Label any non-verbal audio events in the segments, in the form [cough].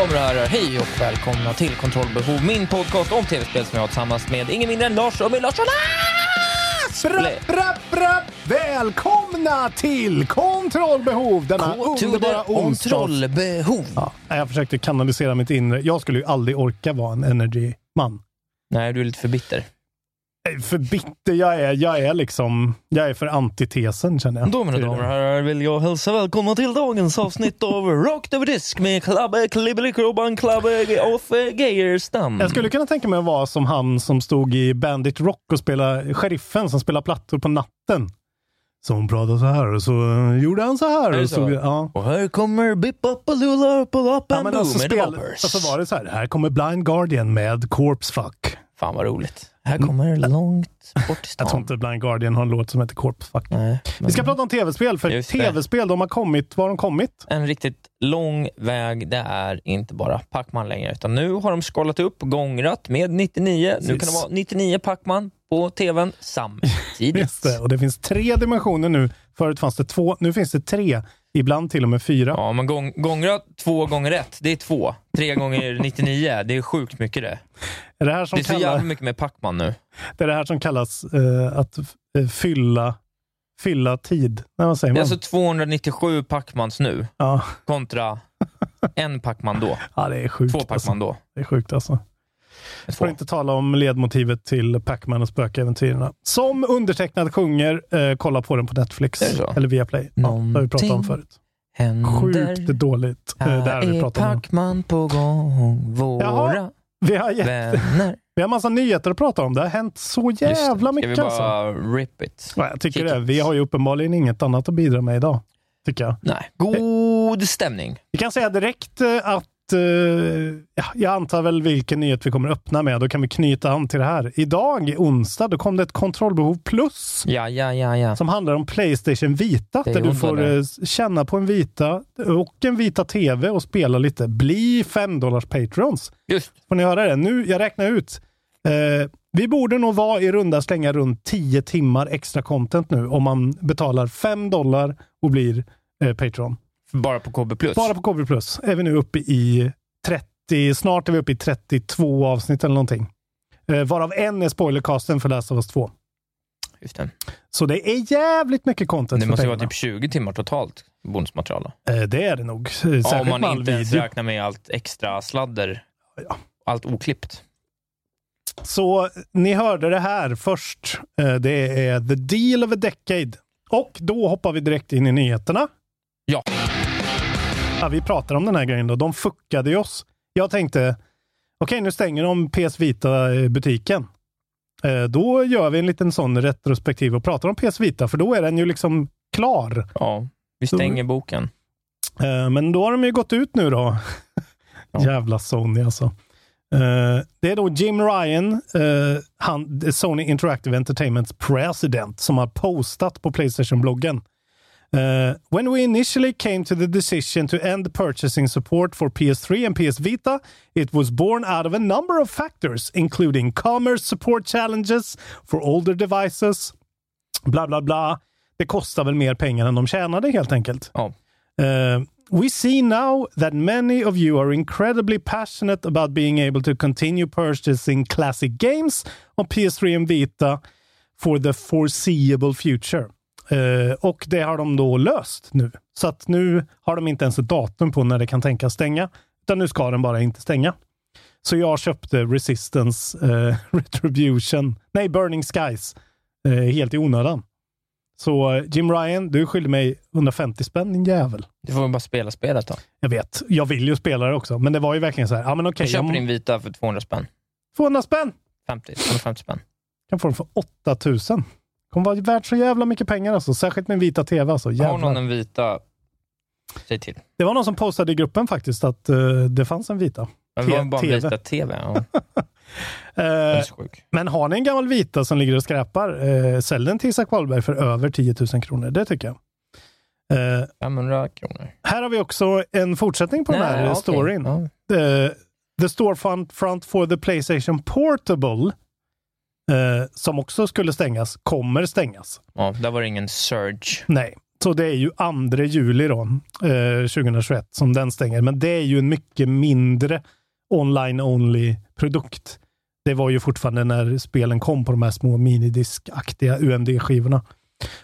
Damer och herrar, hej och välkomna till Kontrollbehov, min podcast om tv-spel som jag har tillsammans med ingen mindre än Lars och med Lars Brapp, brapp, brapp! Välkomna till Kontrollbehov denna underbara onsdag. kontrollbehov. Ja, jag försökte kanalisera mitt inre. Jag skulle ju aldrig orka vara en energy-man. Nej, du är lite för bitter. Eh, För bitter jag är. Jag är liksom, jag är för antitesen känner jag. Då mina damer och herrar vill jag hälsa välkomna till dagens avsnitt av Rock the Disc med Klabbe Klibbelikroban Klabbe of Geijerstam. Jag skulle kunna tänka mig att vara som han som stod i Bandit Rock och spelade sheriffen som spelar plattor på natten. Hon pratade så här och så eh, gjorde han så här. Och så? ja. Och här kommer Bip Up a Lula Up a Up Ja, and men Boom alltså spel, Boppers. och så var det så här, här kommer Blind Guardian med Corpse Fuck. Fan vad roligt. Här kommer långt bort till Jag tror stan. inte Blind Guardian har en låt som heter Corpse Fuck. Nej, Vi ska men- prata om tv-spel, för tv-spel de har kommit, var har de kommit? en riktigt lång väg. Det är inte bara Pacman längre, utan nu har de skalat upp, gångrat med 99. Nu kan det vara 99 Pacman på tvn [laughs] samtidigt. Just det, och det finns tre dimensioner nu. Förut fanns det två, nu finns det tre. Ibland till och med fyra. Ja, men gång, gångra två gånger ett, det är två. Tre gånger 99, det är sjukt mycket det. Är det här som Det är så kallas, jävla mycket med Pacman nu. det är det här som kallas eh, att eh, fylla, fylla tid? Nej, vad säger Det är alltså 297 Pacmans nu, ja. kontra en Pacman då. [laughs] ja, det är sjukt. Två alltså. Pacman då. Det är sjukt alltså. Två. Får inte tala om ledmotivet till Pac-Man och spökäventyrerna. Som undertecknad sjunger, eh, kolla på den på Netflix. Eller Viaplay. Ja, det har vi pratat om förut. Händer. Sjukt dåligt. Eh, det här Här är. Pacman på gång, våra Jaha, Vi har, vänner. [laughs] vi har massa nyheter att prata om. Det har hänt så jävla mycket Ska vi alltså. bara rip it? Ja, jag tycker kick det. it? Vi har ju uppenbarligen inget annat att bidra med idag. Tycker jag. Nej. God stämning. Vi kan säga direkt eh, att eh, ja, jag antar väl vilken nyhet vi kommer öppna med. Då kan vi knyta an till det här. Idag, onsdag, då kom det ett kontrollbehov plus Ja, ja, ja, ja. som handlar om Playstation Vita. Där du får eh, känna på en Vita och en Vita TV och spela lite. Bli 5 dollars patrons. Just. Får ni höra det? Nu, jag räknar ut. Eh, vi borde nog vara i runda slänga runt 10 timmar extra content nu om man betalar 5 dollar och blir eh, Patreon. Bara på KB+. Bara på KB Plus är vi nu uppe i 30, snart är vi uppe i 32 avsnitt eller någonting. Eh, varav en är spoilercasten för Last of Us 2. Just det. Så det är jävligt mycket content Det måste ju vara pengarna. typ 20 timmar totalt bonusmaterial. Eh, det är det nog. Eh, Ja, Särskilt om man med all inte ens video. räknar med allt extra sladder. Ja. Allt oklippt. Så ni hörde det här först. Eh, Det är the deal of a decade. Och då hoppar vi direkt in i nyheterna. Ja. Vi pratar om den här grejen då. De fuckade ju oss. Jag tänkte, okej nu stänger de PS Vita-butiken. Eh, Då gör vi en liten sån retrospektiv och pratar om PS Vita, för då är den ju liksom klar. Ja, vi stänger boken. Eh, Men då har de ju gått ut nu då. Ja. [laughs] Jävla Sony alltså. Eh, Det är då Jim Ryan, han, Sony Interactive Entertainments president, som har postat på Playstation-bloggen. Uh, when we initially came to the decision to end purchasing support for PS3 and PS Vita, it was born out of a number of factors, including commerce support challenges for older devices, bla bla bla. Det kostar väl mer pengar än de tjänade helt enkelt. Ja. Uh, we see now that many of you are incredibly passionate about being able to continue purchasing classic games on PS3 and Vita for the foreseeable future. Uh, och det har de då löst nu. Så att nu har de inte ens ett datum på när det kan tänkas stänga, utan nu ska den bara inte stänga. Så jag köpte Resistance uh, [laughs] Retribution, nej Burning Skies, uh, helt i onödan. Så Jim Ryan, du skyller mig 150 spänn din jävel. Du får väl bara spela spelet då. Jag vet, jag vill ju spela det också, men det var ju verkligen så här, ja men okej. Jag köper jag, din vita för 200 spänn. 200 spänn! 50, 250 spänn. kan få den för 8000. Kommer vara värt så jävla mycket pengar alltså. Särskilt med en vita tv alltså. Har någon en vita, säg till. Det var någon som postade i gruppen faktiskt att eh, det fanns en vita. Men det var bara en TV. vita TV. Ja. [laughs] Sjuk. men har ni en gammal vita som ligger och skräpar, eh, sälj den till Isak Wahlberg för över 10 000 kronor. Det tycker jag. Eh, 500 kronor. här har vi också en fortsättning på den här okej. storyn. Ja. the, the storefront front for the Playstation Portable, eh, som också skulle stängas, kommer stängas. Ja, där var det ingen surge. Nej, så det är ju 2 juli då, eh, 2021 som den stänger. Men det är ju en mycket mindre online-only produkt. Det var ju fortfarande när spelen kom på de här små minidiskaktiga UMD-skivorna.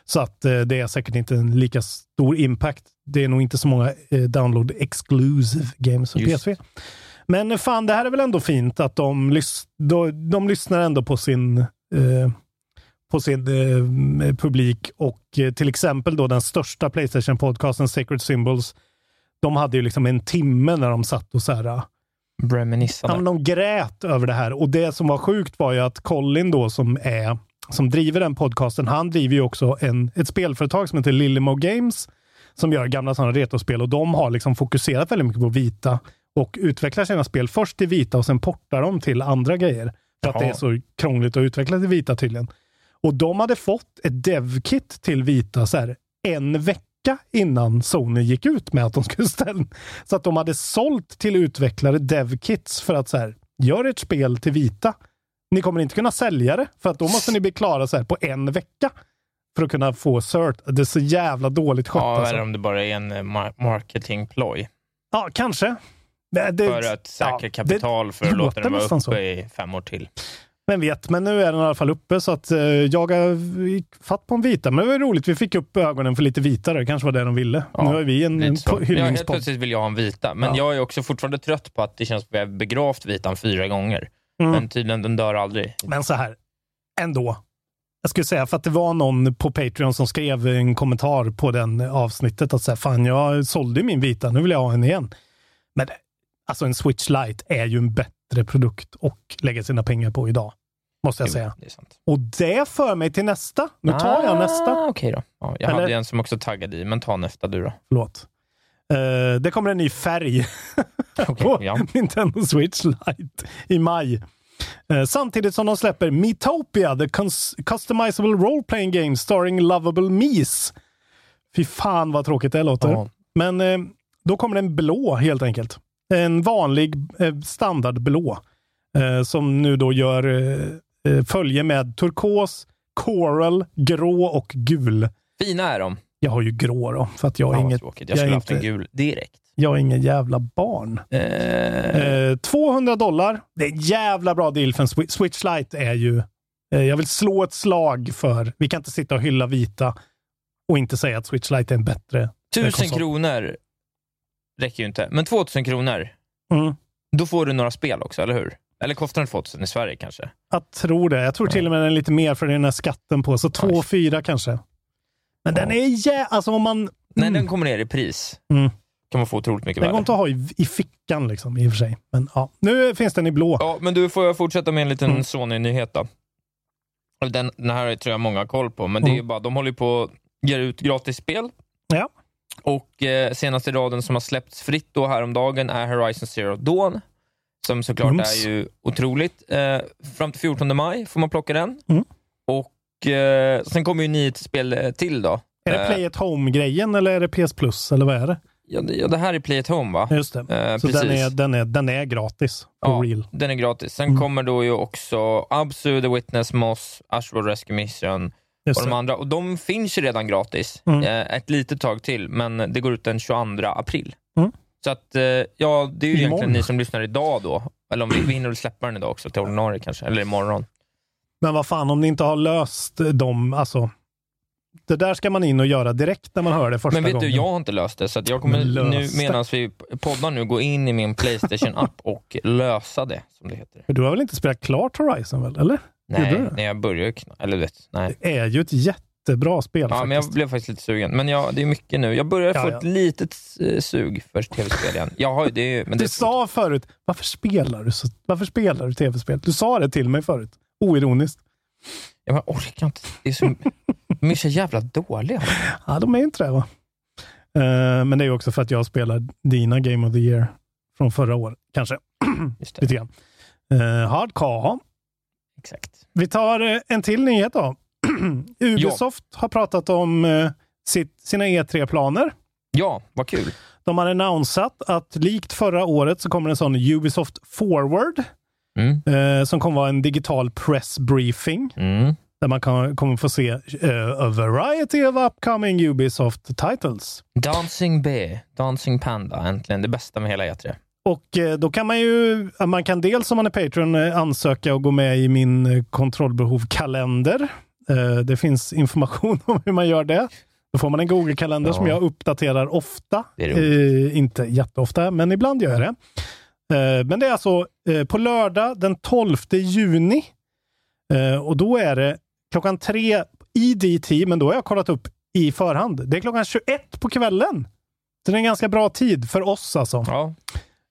Så att eh, det är säkert inte en lika stor impact. Det är nog inte så många eh, download exclusive games Just. PSV. Men fan, det här är väl ändå fint att de, lys- de, de lyssnar ändå på sin eh, på sin eh, publik och eh, till exempel då den största Playstation-podcasten Sacred Symbols. De hade ju liksom en timme när de satt och så här, ja, Breminissade. men de grät över det här och det som var sjukt var ju att Colin då som är som driver den podcasten, han driver ju också en, ett spelföretag som heter Lilimo Games som gör gamla sådana retrospel och de har liksom fokuserat väldigt mycket på vita och utvecklar sina spel först till vita och sen portar de till andra grejer. För att Jaha. det är så krångligt att utveckla till vita tydligen. Och de hade fått ett dev-kit till vita så här, en vecka innan Sony gick ut med att de skulle ställa. Så att de hade sålt till utvecklare dev-kits för att så här, gör ett spel till vita. Ni kommer inte kunna sälja det för att då måste ni bli klara så här på en vecka för att kunna få cert. Det är så jävla dåligt skött. Ja, alltså. eller om det bara är en eh, mar- marketingploj. ja kanske. Det- För att säkra ja, kapital för att låta den vara uppe så. i fem år till. Men vet, men nu är den i alla fall uppe så att eh, jag har fatt på en vita. Men det var roligt, vi fick upp ögonen för lite vitare. Det kanske var det de ville. Ja, nu är vi en, Ja, helt hyllningspodd. plötsligt vill jag ha en vita, men Ja. jag är också fortfarande trött på att det känns som att vi har begravt vitan fyra gånger. Mm. Men tydligen, den dör aldrig. Men så här, ändå. Jag skulle säga, för att det var någon på Patreon som skrev en kommentar på den avsnittet att säga, fan jag sålde min vita, nu vill jag ha en igen. Men alltså en Switch Lite är ju en bättre produkt att lägga sina pengar på idag. Måste jag säga. Det. Och det för mig till nästa. Nu tar jag nästa. Ah, Okej då. Ja, jag Eller- hade en som också taggade i, men ta nästa du då. Förlåt. Eh, det kommer en ny färg Okej, [laughs] på ja. Nintendo Switch Lite i maj. Eh, samtidigt som de släpper Metopia, the customizable role-playing game starring lovable Mies. Fy fan vad tråkigt det låter. Ja. Men eh, då kommer den blå helt enkelt. En vanlig eh, standardblå. Eh, som nu då gör eh, följe med turkos, coral, grå och gul. Fina är de. Jag har ju grå då, för att jag är vad inget, tråkigt. Jag jag skulle haft en inte- gul direkt. jag är ingen jävla barn. Eh, Eh, 200 dollar. Det är en jävla bra deal för en Swi- Switch Lite är ju... Jag vill slå ett slag för... Vi kan inte sitta och hylla vita och inte säga att Switch Lite är en bättre tusen konsol. kronor räcker ju inte, men 2000 kronor, Mm. då får du några spel också, eller hur? Eller kostar den 2000 i Sverige kanske? Jag tror det. Jag tror till och med den är lite mer för den här skatten på. Så 2 Oj. 4 kanske. Men den är jä... Alltså om man... När Mm. den kommer ner i pris Mm. kan man få otroligt mycket Den går värde. inte att ha i, i fickan liksom, i och för sig. Men ja, nu finns den i blå. Ja, men du får jag fortsätta med en liten Mm. Sony-nyhet då. Den, den här tror jag många har koll på, men det är Mm. ju bara, de håller ju på att ge ut gratisspel. Ja. Och eh, senaste raden som har släppts fritt då häromdagen är Horizon Zero Dawn. Som såklart Mums. är ju otroligt. Eh, fram till 14 maj får man plocka den. Mm. Och eh, sen kommer ju nio spel eh, till då. Är det Eh, Play at Home-grejen eller är det PS Plus eller vad är det? Ja, det, ja, det här är Play at Home va? Just det. Eh, Så den är, den, är, den är gratis på Ja, real. den är gratis. Sen Mm. kommer då ju också Absu, The Witness, Moss, Ashroad Rescue Mission Just och de andra. Och de finns ju redan gratis Mm. eh, ett litet tag till, men det går ut den 22 april. Mm. Så att, eh, ja, det är ju Imorgon. egentligen ni som lyssnar idag då. Eller om vi, vi hinner släppa den idag också till ordinarie kanske, eller imorgon. Men vad fan, om ni inte har löst dem, alltså. Det där ska man in och göra direkt när man hör det första Men vet gången. du, jag har inte löst det, så jag kommer Men nu medan vi poddar nu gå in i min Playstation-app och lösa det, som det heter. För du har väl inte spelat klart Horizon väl? Eller? Nej, du när jag börjar kna- eller du vet, nej. Det är ju ett jättebra spel Ja, faktiskt. men jag blev faktiskt lite sugen. Men ja, det är mycket nu. Jag börjar Ja, få ja. ett litet eh, sug för tv-spel igen. Jag har det, är men det Du sa förut, varför spelar du, så, varför spelar du tv-spel? Du sa det till mig förut. Oironiskt. jag bara, orkar inte. Det är så, de är så jävla dåliga. Ja, de är inte det va? Eh, men det är också för att jag spelar dina Game of the Year från förra året, kanske. Just det, Lite grann. Uh, Hardcore. Exakt. Vi tar eh, en till nyhet då. [clears throat] Ubisoft har pratat om eh, sitt, sina E3-planer. Ja, vad kul. De har annonsat att likt förra året så kommer en sån Ubisoft Forward Mm. eh, som kommer vara en digital press briefing Mm. där man kan, kommer få se eh, a variety of upcoming Ubisoft titles. Dancing B, Dancing Panda, äntligen det bästa med hela E3. Och eh, då kan man ju, man kan dels om man är Patreon eh, ansöka och gå med i min eh, kontrollbehov-kalender. Eh, Det finns information [laughs] om hur man gör det. Då får man en Google-kalender Ja. som jag uppdaterar ofta. Inte jätteofta, men ibland gör jag det. Men det är alltså på lördag den 12 juni. Och då är det klockan tre EDT, men då har jag kollat upp i förhand. Det är klockan 21 på kvällen. Så det är en ganska bra tid för oss alltså. Ja.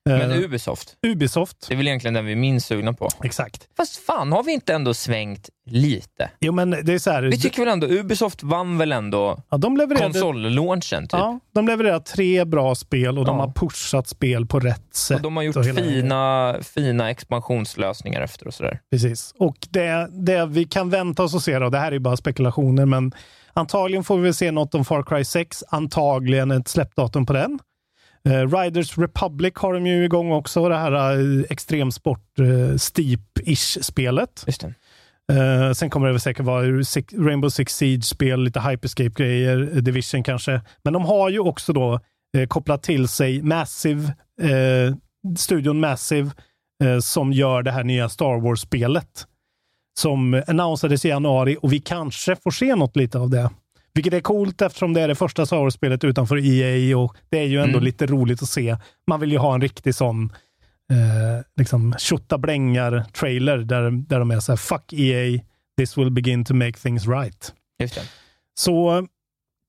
Eh, Men Ubisoft, Ubisoft. det är väl egentligen den vi är minst sugna på. Exakt. Fast fan, har vi inte ändå svängt lite? Jo, men det är så här. Vi tycker väl ändå, Ubisoft vann väl ändå ja, de levererade, konsollaunchen typ? ja, de levererar tre bra spel och de Ja. har pushat spel på rätt sätt. Och de har gjort fina, fina expansionslösningar efter och sådär. Precis. Och det, det vi kan vänta oss att se då, det här är ju bara spekulationer, men antagligen får vi väl se något om Far Cry 6. Antagligen ett släppdatum på den. Eh, Riders Republic har de ju igång också, det här uh, extremsport uh, Steep-ish-spelet. Just det. Eh, sen kommer det säkert vara Rainbow Six Siege-spel, lite Hyperscape-grejer, eh, Division kanske. Men de har ju också då eh, kopplat till sig Massive, eh, studion Massive, eh, som gör det här nya Star Wars-spelet. Som annonsades i januari och vi kanske får se något lite av det. Vilket är coolt eftersom det är det första Star Wars-spelet utanför EA och det är ju ändå Mm. lite roligt att se. Man vill ju ha en riktig sån eh, liksom trailer där, där de är så här fuck EA, this will begin to make things right. Just det. Så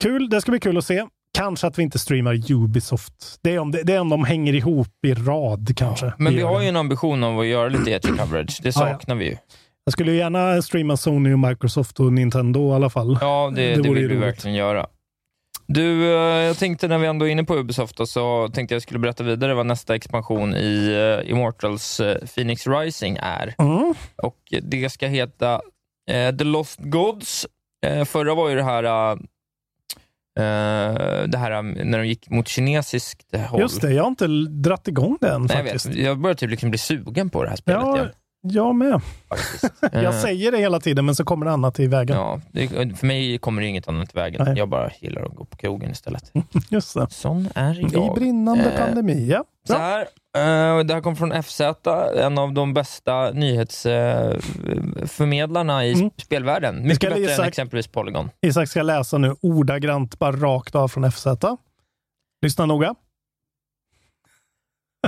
kul, det ska bli kul att se. Kanske att vi inte streamar Ubisoft. Det är om, det, det är om de hänger ihop i rad kanske. Men vi gör har det. ju en ambition av att göra lite E3 coverage. Det Ja, ja. saknar vi ju. Jag skulle ju gärna streama Sony, och Microsoft och Nintendo i alla fall. Ja, det, Det det, vill vi verkligen göra. Du, eh, jag tänkte när vi ändå är inne på Ubisoft då, så tänkte jag skulle berätta vidare vad nästa expansion i eh, Immortals eh, Phoenix Rising är. Mm. Och det ska heta eh, The Lost Gods. Förra var ju det här, det här när de gick mot kinesiskt håll. Just det, jag har inte dratt igång den Nej, jag, faktiskt. vet, jag börjar typ liksom bli sugen på det här spelet Ja. Jag med. Faktiskt. Jag Eh, säger det hela tiden, men så kommer det annat i vägen. Ja, det, för mig kommer det inget annat i vägen. Nej. Jag bara gillar att gå på krogen istället. [laughs] Just det. Sån är I jag. brinnande Eh, pandemi, ja. Så här, eh, det här kommer från FZ, en av de bästa nyhetsförmedlarna i Mm. spelvärlden. Mycket bättre Isak- än exempelvis Polygon. Isak ska läsa nu ordagrant, bara rakt av från FZ. Lyssna noga.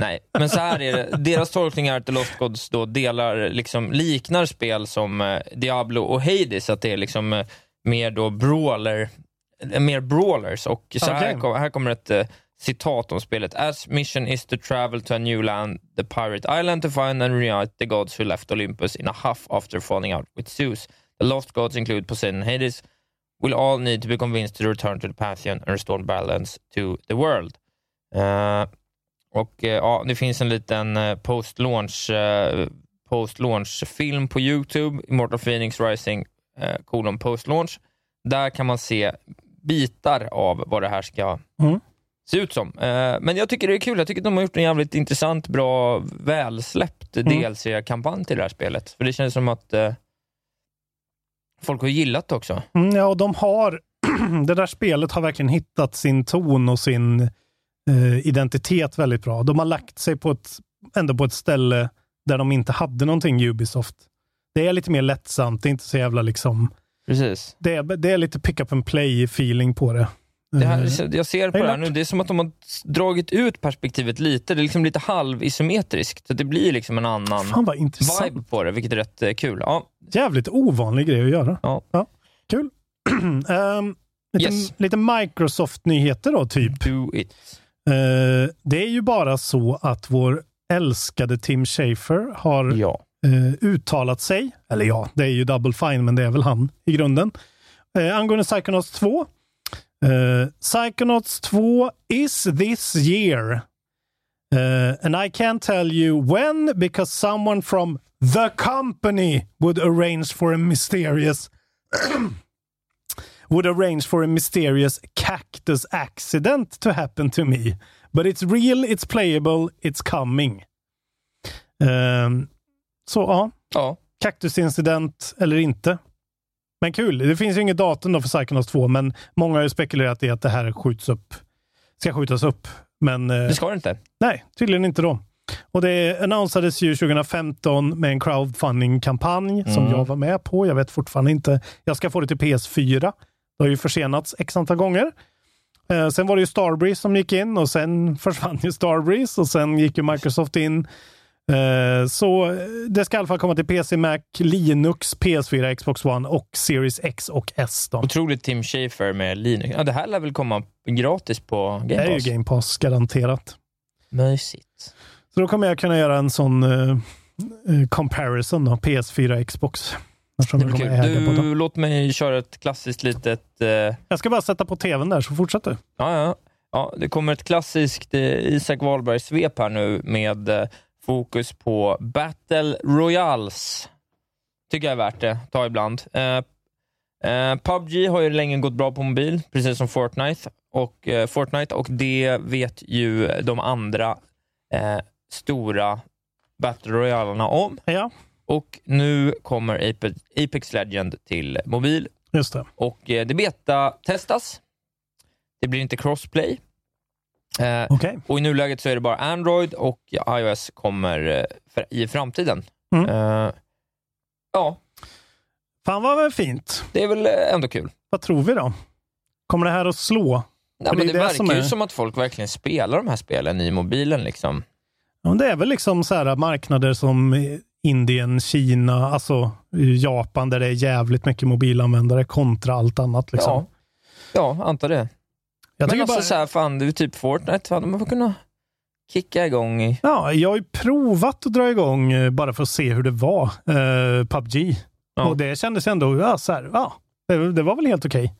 Nej, men så här är det. Deras tolkning är att The Lost Gods då delar, liksom, liknar spel som eh, Diablo och Hades, att det är liksom eh, mer då brawler, eh, mer brawlers. Och så här, Okej. kom, här kommer ett citat om spelet. As mission is to travel to a new land, the pirate island to find and reunite the gods who left Olympus in a huff after falling out with Zeus. The lost gods include Poseidon and Hades, will all need to be convinced to return to the Pantheon and restore balance to the world. Eh, och eh, ja, det finns en liten eh, post-launch eh, post-launch-film på Youtube, Immortal Phoenix Rising, eh, kolon post-launch. Där kan man se bitar av vad det här ska Mm. se ut som. Eh, men jag tycker det är kul. Jag tycker att de har gjort en jävligt intressant, bra, välsläppt Mm. DLC-kampanj till det här spelet. För det känns som att eh, folk har gillat det också. Mm, ja, och de har... [clears throat] det där spelet har verkligen hittat sin ton och sin eh, identitet väldigt bra. De har lagt sig på ett, ändå på ett ställe där de inte hade någonting Ubisoft. Det är lite mer lättsamt, det är inte så jävla liksom... Precis. Det är, det är lite pick up and play feeling på det. Det Eh, här, jag ser på jag det här nu, det är som att de har dragit ut perspektivet lite. Det är liksom lite halvisometriskt. Så det blir liksom en annan Fan vad intressant. vibe på det, vilket är rätt eh, kul. Ja, Jävligt ovanlig grej att göra. Ja. Kul. [clears throat] Ehm, lite, Yes. lite Microsoft-nyheter då, typ. do it. Eh, det är ju bara så att vår älskade Tim Schafer har Ja. eh, uttalat sig, eller ja, det är ju Double Fine, men det är väl han i grunden, eh, angående Psychonauts 2. Eh, Psychonauts 2 is this year. Eh, and I can't tell you when because someone from the company would arrange for a mysterious would arrange for a mysterious cactus accident to happen to me. But it's real, it's playable, it's coming. Ehm, så ja, ja. kaktusincident eller inte. Men kul. Det finns ju inget datum då för Psychonauts 2, men många har ju spekulerat i att det här skjuts upp, ska skjutas upp. Men eh, Det ska det inte. nej, tydligen inte då. Och det annonsades ju 2015 med en crowdfunding-kampanj som Mm. jag var med på. Jag vet fortfarande inte. Jag ska få det till PS4. Det har ju försenats x antal gånger. Eh, sen var det ju Starbreeze som gick in och sen [laughs] försvann ju Starbreeze och sen gick ju Microsoft in. Eh, så eh, det ska i alla fall komma till PC, Mac, Linux, PS4, Xbox One och Series X och S. Då. Otroligt Tim Schafer med Linux. Ja, det här lär väl komma gratis på Det Game är Pass? ju Game Pass garanterat. Mysigt. Så då kommer jag kunna göra en sån eh, comparison då, PS4 Xbox. Du, låt mig köra ett klassiskt litet... Eh, Jag ska bara sätta på tvn där, så fortsätt du. ja, ja. ja, det kommer ett klassiskt eh, Isak Wahlberg-svep här nu med eh, fokus på Battle Royals. Tycker jag är värt det. Ta ibland. Eh, eh, PubG har ju länge gått bra på mobil, precis som Fortnite. Och, eh, Fortnite, och det vet ju de andra eh, stora Battle Royalerna om. Ja, Och nu kommer Apex, Apex Legend till mobil just det. och eh, det beta-testas. Det blir inte crossplay. Eh, Okej. och i nuläget så är det bara Android och iOS kommer eh, för, i framtiden. Mm. Eh, ja, Fan vad väl fint. det är väl ändå kul. Vad tror vi då? Kommer det här att slå? Ja, det det det verkar som ju är- som att folk verkligen spelar de här spelen i mobilen. Liksom. Ja, men det är väl liksom så här marknader som Indien, Kina, alltså Japan där det är jävligt mycket mobilanvändare kontra allt annat. Liksom. Ja, ja, antar det. Jag men alltså bara, så här, fan, är typ Fortnite, hade man kunnat kicka igång i... ja, jag har ju provat att dra igång eh, bara för att se hur det var, eh, PubG. Ja. Och det kändes ändå, ja, så här, ja det, det var väl helt okej.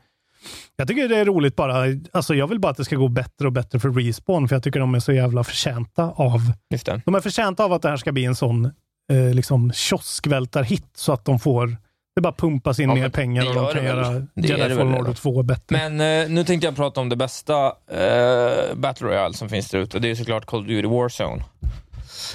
Jag tycker det är roligt bara, alltså jag vill bara att det ska gå bättre och bättre för Respawn, för jag tycker de är så jävla förtjänta av, de är förtjänta av att det här ska bli en sån eh, liksom kioskvältarhit så att de får, det bara pumpas in Ja, mer pengar och de kan det göra Det Jedi Fallen Order 2 bättre. Men eh, nu tänkte jag prata om det bästa eh, Battle Royale som finns där ute. Det är såklart Call of Duty Warzone.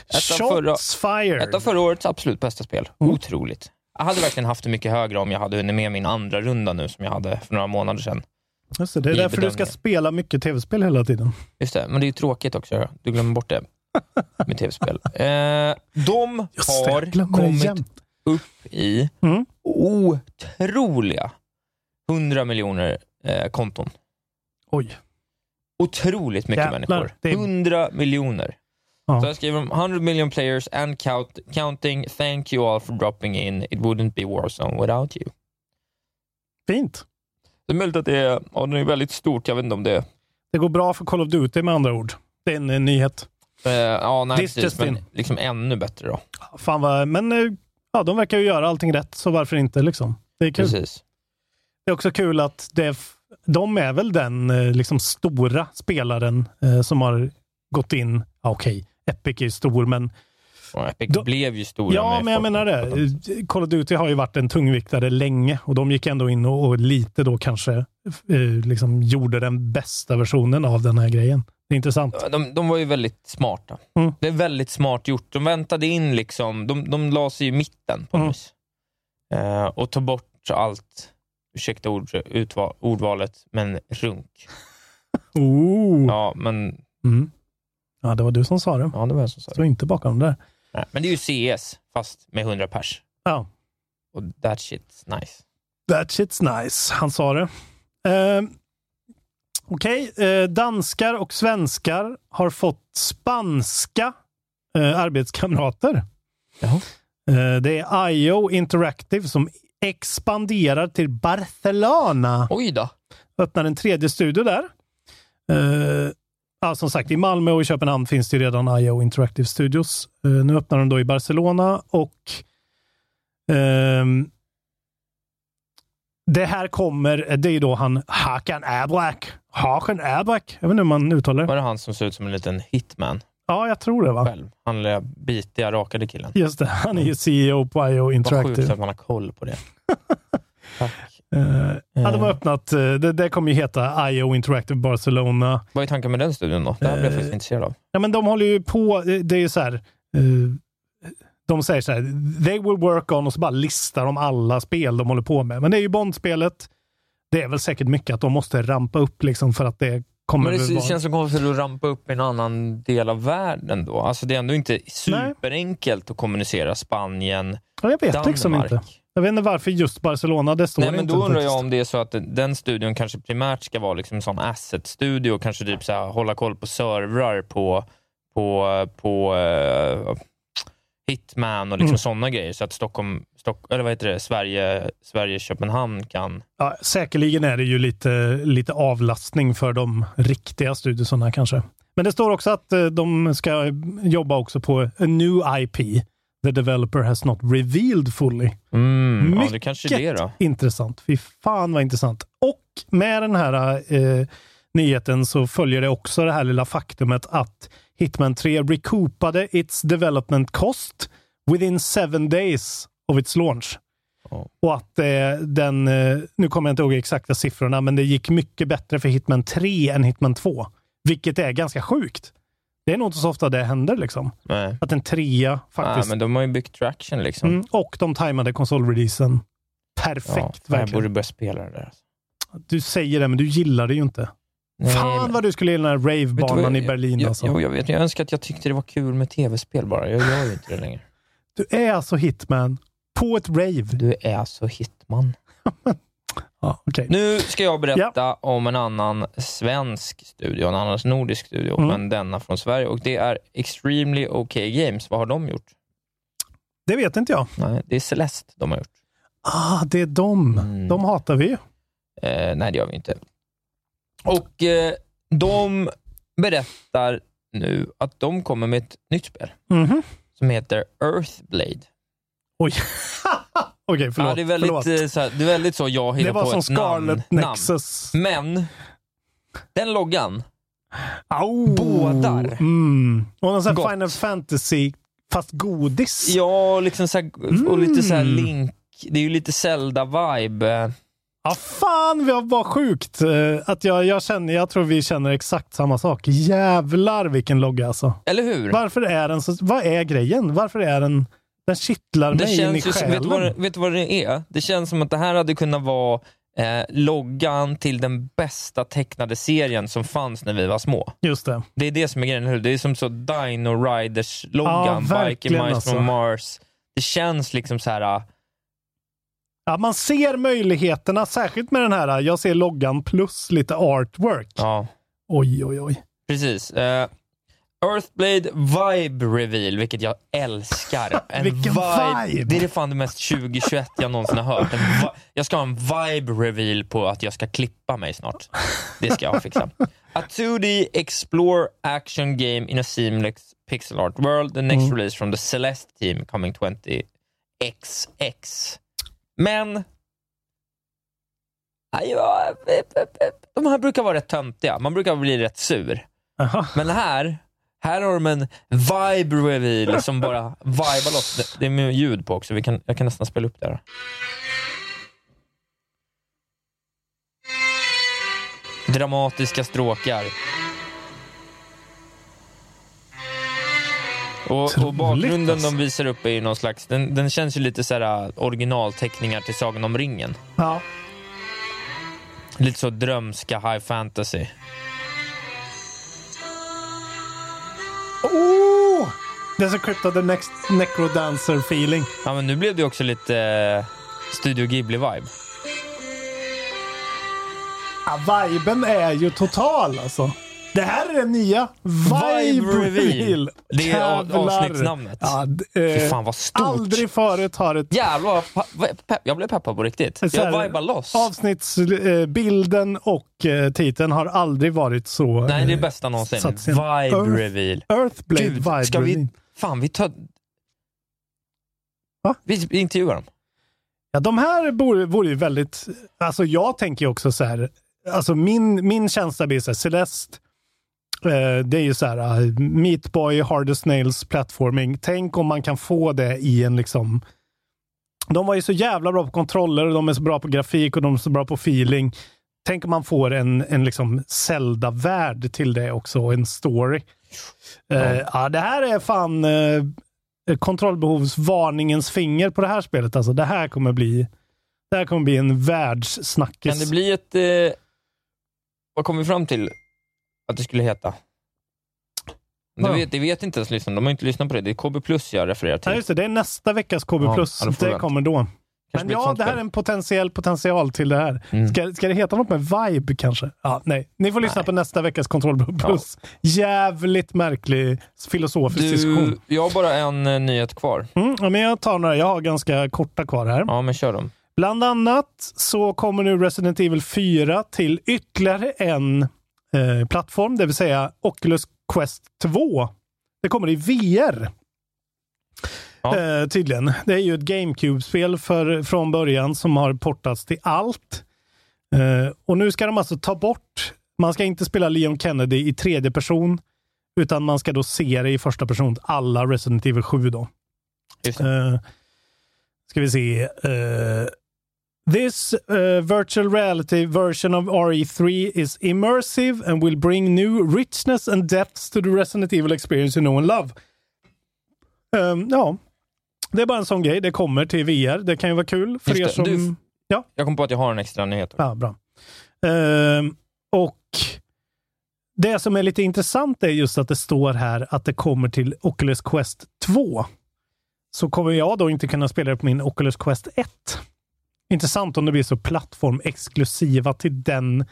Ett av, förra, Shots fired! ett av förra årets absolut bästa spel. Mm. Otroligt. Jag hade verkligen haft det mycket högre om jag hade hunnit med min andra runda nu som jag hade för några månader sedan. Just det, det är därför du ska bedömningen. spela mycket tv-spel hela tiden. Just det, men det är ju tråkigt också. Du glömmer bort det [laughs] med tv-spel. Eh, de Just har det kommit jämt. upp i Mm. otroliga 100 miljoner eh, konton. Oj. Otroligt mycket Jävlar, människor. är- 100 miljoner. Ja. Så jag skriver 100 million players and count, counting. Thank you all for dropping in. It wouldn't be Warzone without you. Fint. Det är möjligt att det är, ja, det är väldigt stort. Jag vet inte om det är... Det går bra för Call of Duty med andra ord. Det är en, en nyhet. Eh, ja, nej, This precis, men liksom ännu bättre då. Fan vad, men eh, ja, de verkar ju göra allting rätt, så varför inte liksom? Det är kul. Precis. Det är också kul att det, de är väl den eh, liksom stora spelaren eh, som har gått in. Ja, Okej, Epic är stor, men Och Epic Då- blev ju stora ja, men jag menar det. Call of Duty har ju varit en tungviktare länge och de gick ändå in och, och lite då kanske eh, liksom gjorde den bästa versionen av den här grejen. Intressant. De, de var ju väldigt smarta. Mm. Det är väldigt smart gjort. De väntade in, liksom, de, de la sig i mitten på Mm. vis. Eh, och tog bort allt, ursäkta ord, utval, ordvalet, men runk. [laughs] Oh. Ja, men Mm. Ja, det var du som sa det. ja, det var jag som sa det. Stå inte bakom det där. Nej, Men det är ju CS, fast med 100 pers. Ja. Och that shit's nice. That shit's nice. Han sa det. Eh, Okej, eh, danskar och svenskar har fått spanska eh, arbetskamrater. Jaha. Eh, det är IO Interactive som expanderar till Barcelona. Oj då. Öppnar en tredje studio där. Eh, ja, som sagt, i Malmö och i Köpenhamn finns det redan IO Interactive Studios. Nu öppnar de då i Barcelona och ehm, det här kommer, det är ju då han Hakan Abrak. Hakan Abrak. Jag vet inte hur man uttalar det. Var det han som ser ut som en liten hitman Ja, jag tror det va? själv? Han lilla bitiga, rakade killen. Just det, han är ju CEO på IO Vad sjukt Interactive. att man har koll på det. [laughs] Tack. Eh, ja, de har Eh. öppnat, eh, det, det kommer ju heta IO Interactive Barcelona. Vad är tanken med den studion då? Det här blev jag faktiskt intresserad av. Ja, men de håller ju på, det är ju så här, eh, de säger så här, they will work on och så bara listar de alla spel de håller på med. Men det är ju Bondspelet. Det är väl säkert mycket att de måste rampa upp liksom för att det kommer Men det vara... känns som konstigt att rampa upp i en annan del av världen då. Alltså det är ändå inte superenkelt att kommunicera Spanien, Ja, jag vet Danmark. liksom inte. Jag vet inte varför just Barcelona, det står Nej, men inte då undrar jag om det är så att den studion kanske primärt ska vara liksom en sån asset-studio, kanske typ så här, hålla koll på servrar på, på, på eh, Hitman och liksom Mm. sådana grejer, så att Stockholm, Stock, eller vad heter det, Sverige, Sverige Köpenhamn kan... Ja, säkerligen är det ju lite, lite avlastning för de riktiga studiosarna kanske. Men det står också att eh, de ska jobba också på a new IP. The developer has not revealed fully. Mm, ja, det Mycket kanske är det då. intressant. Fy fan vad intressant. Och med den här eh, nyheten så följer det också det här lilla faktumet att Hitman 3 recoupade its development cost within seven days of its launch. Ja. Och att eh, den, eh, nu kommer jag inte ihåg exakta siffrorna, men det gick mycket bättre för Hitman 3 än Hitman 2. Vilket är ganska sjukt. Det är nog inte så ofta det händer liksom. Nej. Att en trea faktiskt. men de har ju byggt traction liksom. mm, och de tajmade konsolreleasen. Perfekt, ja, jag verkligen. borde börja spela det där. Du säger det, men du gillar det ju inte. Fan vad du skulle gilla den här ravebanan i Berlin jag, alltså. Jag, jag, vet, jag önskar att jag tyckte det var kul med tv-spel bara. Jag gör ju inte det längre. Du är alltså hitman på ett rave. Du är alltså hitman. [laughs] Ja, okej. Nu ska jag berätta om en annan svensk studio, en annan nordisk studio, Mm. men denna från Sverige. Och Det är Extremely OK Games. Vad har de gjort? Det vet inte jag. Nej, det är Celeste de har gjort. Ah, det är de. Mm. De hatar vi. Eh, nej, det gör vi inte. Och eh, de berättar nu att de kommer med ett nytt spel Mhm. som heter Earthblade. Oj. [laughs] Okej, förlåt. ja, det, är väldigt, förlåt. eh, så här, det är väldigt så jag Det hittar var på som ett namn. Scarlet namn. Nexus. Men den loggan, Au. Bådar. Mm. Och någon sån här. Final Fantasy, fast godis. ja, liksom så här, och lite så här Mm. Link, det är ju lite Zelda-vibe. Ja, fan vad, vad sjukt eh, att jag, jag känner, jag tror vi känner exakt samma sak. Jävlar vilken logga alltså. Eller hur? Varför är den så, vad är grejen? Varför är den, den kittlar Det mig in i känns som, vet du, vad, det- själen. vet du vad det är? Det känns som att det här hade kunnat vara eh, loggan till den bästa tecknade serien som fanns när vi var små. Just det. Det är det som är grejen, eller? Det är som så Dino Ja, Riders-loggan, Biker verkligen Mice alltså. from Mars. Det känns liksom så här. Ja, man ser möjligheterna, särskilt med den här, jag ser loggan plus lite artwork. ja, Oj, oj, oj. precis. Eh, Earthblade Vibe Reveal, vilket jag älskar. [laughs] En Vilken vibe! Det är det fan det mest 2021 jag någonsin har hört. Jag ska ha en vibe reveal på att jag ska klippa mig snart. Det ska jag fixa. A 2D explore action game in a seamless pixel art world. The next Mm. release from the Celeste team coming 20XX. Men Aj, ja, de här brukar vara rätt töntiga. Man brukar bli rätt sur. Aha. Men här, här har de en vibe reveal som bara vibar loss. Det, det är med ljud på också. Vi kan, jag kan nästan spela upp det här. dramatiska stråkar. Och, och bakgrunden alltså. de visar upp är ju någon slags, den, den känns ju lite så här äh, originalteckningar till Sagan om ringen. Ja. Lite så drömska high fantasy. Oh! Det är så Crypt of the Next Necrodancer feeling. Ja, men nu blev det också lite eh, Studio Ghibli-vibe. Ja, viben är ju total alltså. Det här är den nya Vibe, Reveal. Det är avsnittsnamnet. Ja, d- Fy eh, fan vad stort. aldrig förut har ett Jävlar jag blev peppad på riktigt. Här, Jag vibar loss. avsnittsbilden och eh, titeln har aldrig varit så... Nej, det är eh, bästa någonsin. Vibe Earth- reveal. Earthblade Gud, Vibe ska vi... Fan, vi tar... Va? Vi intervjuar dem. Ja, de här vore, vore ju väldigt... Alltså jag tänker ju också så här... Alltså min, min känsla blir så här, Celeste, eh, det är ju så här, uh, Meat Boy, Hardest Nails, platforming. Tänk om man kan få det i en liksom... De var ju så jävla bra på kontroller, och de är så bra på grafik och de är så bra på feeling. Tänk om man får en, en liksom Zelda-värld till det också, och en story. Eh, ja, det här är fan eh, kontrollbehovsvarningens finger på det här spelet. Alltså, det här kommer bli det här kommer bli en världssnackis. Kan det bli ett... Eh... Vad kom vi fram till att det skulle heta? Det vet, det vet inte ens lyssnarna. De har inte lyssnat på det. Det är KB Plus jag refererar till. Ja, just det, det är nästa veckas KB+. Ja, Plus. ja, det vänta. kommer då. Kanske Men ja, det här är en potentiell potential till det här. Mm. Ska, ska det heta något med vibe kanske? Ja, nej. Ni får lyssna Nej. på nästa veckas Kontrollbehov Plus. Jävligt märklig filosofisk Du, diskussion. jag har bara en eh, nyhet kvar. Mm, ja, men jag tar några. Jag har ganska korta kvar här. Ja, men kör dem. Bland annat så kommer nu Resident Evil 4 till ytterligare en eh, plattform, det vill säga Oculus Quest 2. Det kommer i VR. Ja. Eh, tydligen. Det är ju ett GameCube-spel för, från början som har portats till allt. Eh, och nu ska de alltså ta bort, man ska inte spela Leon Kennedy i tredje person, utan man ska då se det i första person, alla Resident Evil 7 då. Just det. Uh, ska vi se. This eh, virtual reality version of RE3 is immersive and will bring new richness and depths to the Resident Evil experience you know and love. Ehm, ja, det är bara en sån grej. Det kommer till VR. Det kan ju vara kul för Just er som... Du- Jag kom på att jag har en extra nyhet. Ja, bra. Ehm, och det som är lite intressant är just att det står här att det kommer till Oculus Quest 2. Så kommer jag då inte kunna spela det på min Oculus Quest 1. Intressant om det blir så plattformexklusiva till den.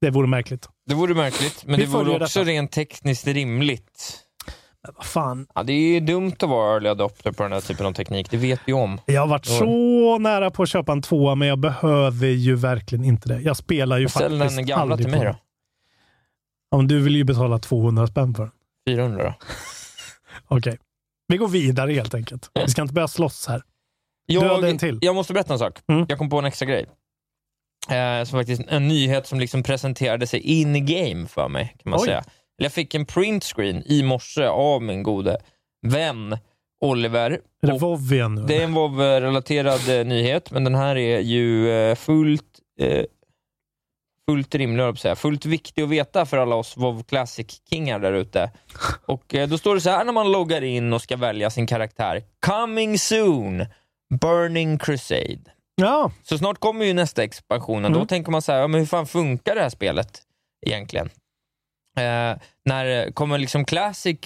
Det vore märkligt. Det vore märkligt, men Vi det vore också detta. rent tekniskt rimligt. Men vad fan. Ja, det är ju dumt att vara early adopter på den här typen av teknik, det vet vi om. Jag har varit så nära på att köpa en tvåa, men jag behöver ju verkligen inte det. Jag spelar ju Ställ faktiskt den gamla till mig då. Ja, men du vill ju betala 200 spänn för den. 400 då. [laughs] Okej. Vi går vidare helt enkelt. Vi ska inte börja slåss här. Hade en till. Jag, jag måste berätta en sak. Mm. Jag kom på en extra grej. Eh, som faktiskt en nyhet som liksom presenterade sig in game för mig, kan man Oj. säga. Jag fick en printscreen i morse av min gode vän Oliver. Är det WoW igen nu? det är en WoW-relaterad eh, nyhet, men den här är ju eh, fullt, eh, fullt rimlig, jag att säga. Fullt viktig att veta för alla oss WoW Classic-kingar där ute. [laughs] Och eh, Då står det så här när man loggar in och ska välja sin karaktär. Coming soon! Burning Crusade. Ja, Så snart kommer ju nästa expansionen. Då Mm. tänker man så här, ja, men hur fan funkar det här spelet egentligen? Eh, när kommer liksom Classic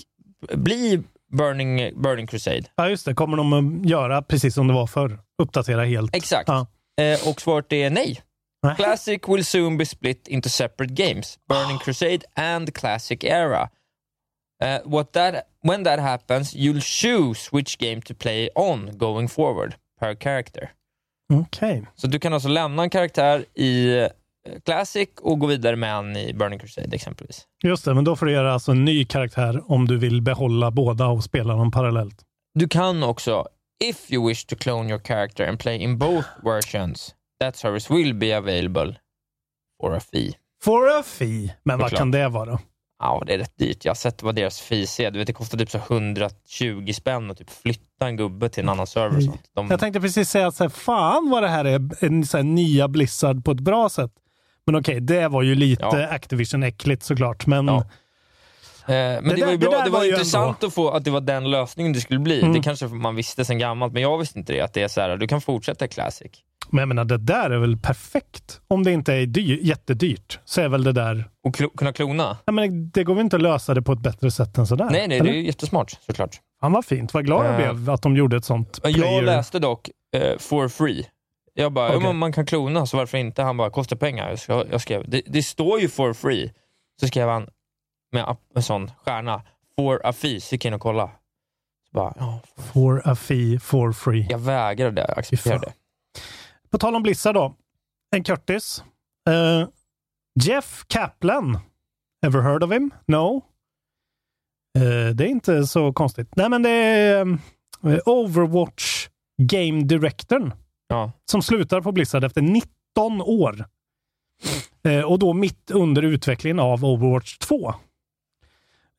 bli Burning, Burning Crusade? ja, just det. Kommer de att göra precis som det var förr? Uppdatera helt? Exakt. Ja. Eh, och svaret är nej. Nej. Classic will soon be split into separate games. Burning Crusade and Classic Era. Eh, what that, when that happens, you'll choose which game to play on going forward per character. Okej. Så du kan alltså lämna en karaktär i eh, Classic och gå vidare med en i Burning Crusade exempelvis. Just det, men då får du göra alltså en ny karaktär om du vill behålla båda och spela dem parallellt. Du kan också, if you wish to clone your character and play in both versions, that service will be available for a fee. For a fee. Men vad Såklart. kan det vara? Ja, det är rätt dyrt. Jag har sett vad deras fees är. Du vet, det kostar typ så 120 spänn att typ flytta en gubbe till en annan server. och Sånt. De, Jag tänkte precis säga att så här, fan vad det här är en så här, nya Blizzard på ett bra sätt. Men okej, det var ju lite Ja. Activision-äckligt såklart. Men Ja. Eh, men det, där- var ju det bra. där Det var, var intressant att få att det var den lösningen det skulle bli. Mm. Det kanske man visste sen gammalt, men jag visste inte det. Att det är så här, du kan fortsätta Classic. Men jag menar, det där är väl perfekt? Om det inte är dyr, jättedyrt, så är väl det där... Och klo- kunna klona? Jag menar, det går väl inte att lösa det på ett bättre sätt än sådär? Nej, nej, eller? det är ju jättesmart såklart. Han var fint. Vad glad jag Eh, blev att de gjorde ett sånt Men player. Jag läste dock eh, for free. Jag bara, ja, men man kan klona, så varför inte? Han bara, kostar pengar. Jag skrev, det, det står ju for free. Så skrev han med en sån stjärna, for a fee, så gick jag in och kollade. Så bara, ja, For a fee for free. jag vägrade acceptera det. På tal om Blizzard då. En Curtis. Eh, Jeff Kaplan. Ever heard of him? No. Eh, det är inte så konstigt. Nej, men det är eh, Overwatch Game Directorn Ja. som slutar på Blizzard efter 19 år. Eh, och då mitt under utvecklingen av Overwatch 2.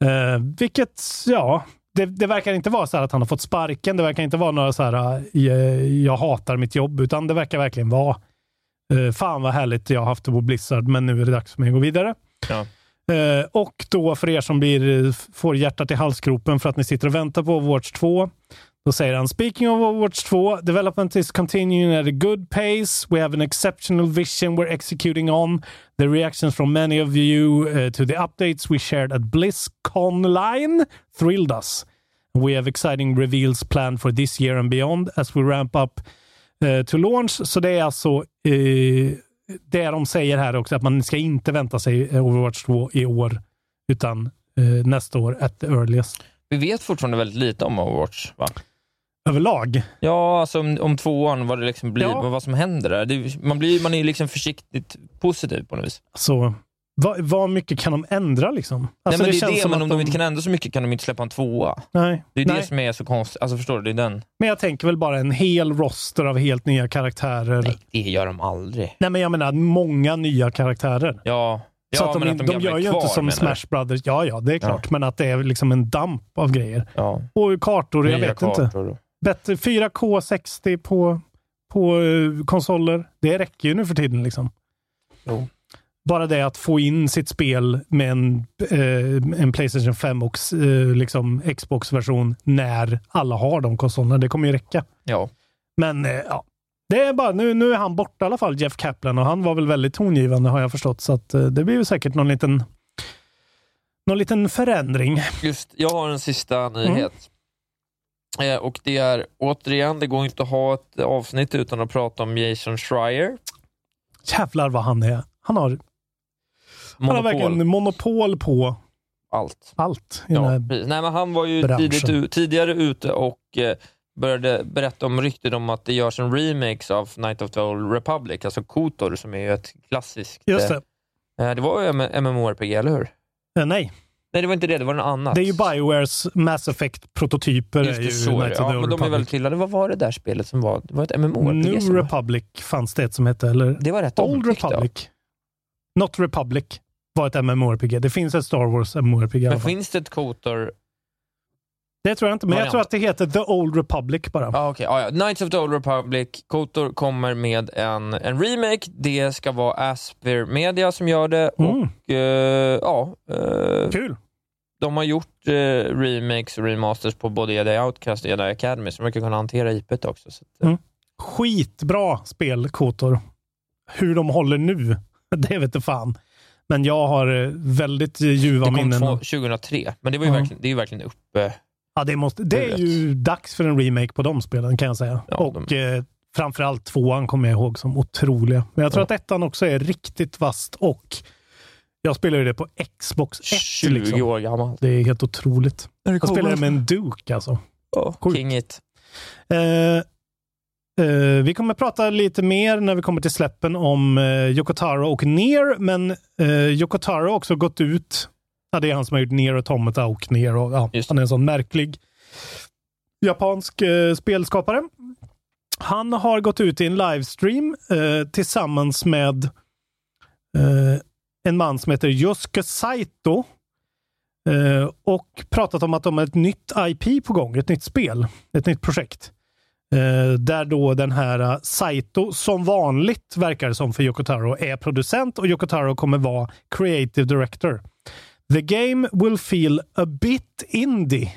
Eh, vilket, ja, det, det verkar inte vara så att han har fått sparken. Det verkar inte vara några så här, eh, jag hatar mitt jobb, utan det verkar verkligen vara, eh, fan vad härligt jag har haft det på Blizzard, men nu är det dags för mig att gå vidare. Ja. Eh, och då för er som blir, får hjärtat i halsgropen för att ni sitter och väntar på Overwatch 2, då säger han “Speaking of Overwatch 2, development is continuing at a good pace. We have an exceptional vision we're executing on. The reactions from many of you uh, to the updates we shared at BlizzConline thrilled us. We have exciting reveals planned for this year and beyond as we ramp up uh, to launch.” Så det är alltså uh, det de säger här också, att man ska inte vänta sig eh, Overwatch 2 i år, utan eh, nästa år at the earliest. Vi vet fortfarande väldigt lite om Overwatch, va? Överlag. Ja, alltså om, om tvåan, vad det liksom blir, Ja. vad som händer där. Det, man, blir, man är liksom försiktigt positiv på något vis. Så vad, vad mycket kan de ändra liksom? Alltså, Nej, men det, är känns det, men om de inte kan ändra så mycket kan de inte släppa en tvåa. Nej, Det är nej. det som är så konstigt. Alltså förstår du? Det är den. Men jag tänker väl bara en hel roster av helt nya karaktärer. Nej, det gör de aldrig. Nej, men jag menar många nya karaktärer. Ja, ja så att de, att de, gamla gör är ju kvar, inte som? Smash Brothers. Ja, ja, det är klart. Men att det är liksom en damp av grejer. Ja, Och kartor, jag vet inte. Bättre 4K 60 på, på eh, konsoler. Det räcker ju nu för tiden. liksom. Jo. Bara det att få in sitt spel med en, eh, en Playstation 5 och eh, liksom Xbox-version när alla har de konsolerna. Det kommer ju räcka. Ja. Men eh, ja, det är bara, nu, nu är han borta i alla fall, Jeff Kaplan, och han var väl väldigt tongivande har jag förstått. Så att, eh, det blir ju säkert någon liten, någon liten förändring. Just, jag har en sista Mm. Eh, och det är återigen, det går inte att ha ett avsnitt utan att prata om Jason Schreier. Jävlar vad han är. Han har, han har verkligen monopol på Allt. allt. i den Ja, här precis. Nej, men han var ju tidigt, tidigare ute och eh, började berätta om rykten om att det görs en remix av Night of the Old Republic, alltså KOTOR som är ju ett klassiskt... Just det. Eh, eh, det var ju MMORPG, eller hur? Eh, nej, Nej, det var inte det, det var något annat. det är ju Biowares Mass Effect-prototyper. Just det, ju så det. Knights Ja, men Old de är Republic. väldigt hyllade. Vad var det där spelet som var? Det var ett MMORPG New var... Republic fanns det ett som hette, eller? Det var rätt Old. Republic. Not Republic var ett MMORPG. Det finns ett Star Wars MMORPG Men finns det ett KOTOR? Det tror jag inte, men jag variant? tror att det heter The Old Republic bara. Ah, okay. ah, ja. Knights of the Old Republic, KOTOR kommer med en, en remake. Det ska vara Asper Media som gör det. Mm. Och eh, ja, eh, Kul! de har gjort eh, remakes och remasters på både Jedi Outcast och Jedi Academy, så de verkar kunna hantera IPet också. Så att, Mm. Skitbra spel, Kotor. Hur de håller nu, [laughs] det vet inte fan. Men jag har väldigt ljuva Det kom minnen. två, av- 2003, men det, var ju Ja. verkligen, det är ju verkligen uppe. Ja, det, måste, det är Rätt. ju dags för en remake på de spelen kan jag säga. Ja, och eh, framförallt tvåan kommer jag ihåg som otroliga. Men jag tror Ja. att ettan också är riktigt vast och jag spelar ju det på Xbox 1. 20 liksom. år gammal. Det är helt otroligt. Jag spelar det med en Duke alltså. Sjukt. King it. Eh, eh, vi kommer prata lite mer när vi kommer till släppen om eh, Yoko Taro och Nier, men eh, Yoko Taro har också gått ut. Ja, det är han som har gjort Nier Automata och Nier. Och, ja, han är en sån märklig japansk eh, spelskapare. Han har gått ut i en livestream eh, tillsammans med eh, en man som heter Yosuke Saito eh, och pratat om att de har ett nytt IP på gång, ett nytt spel, ett nytt projekt. Eh, där då den här uh, Saito, som vanligt verkar det som för Yokotaro, är producent och Yokotaro kommer vara creative director. The game will feel a bit indie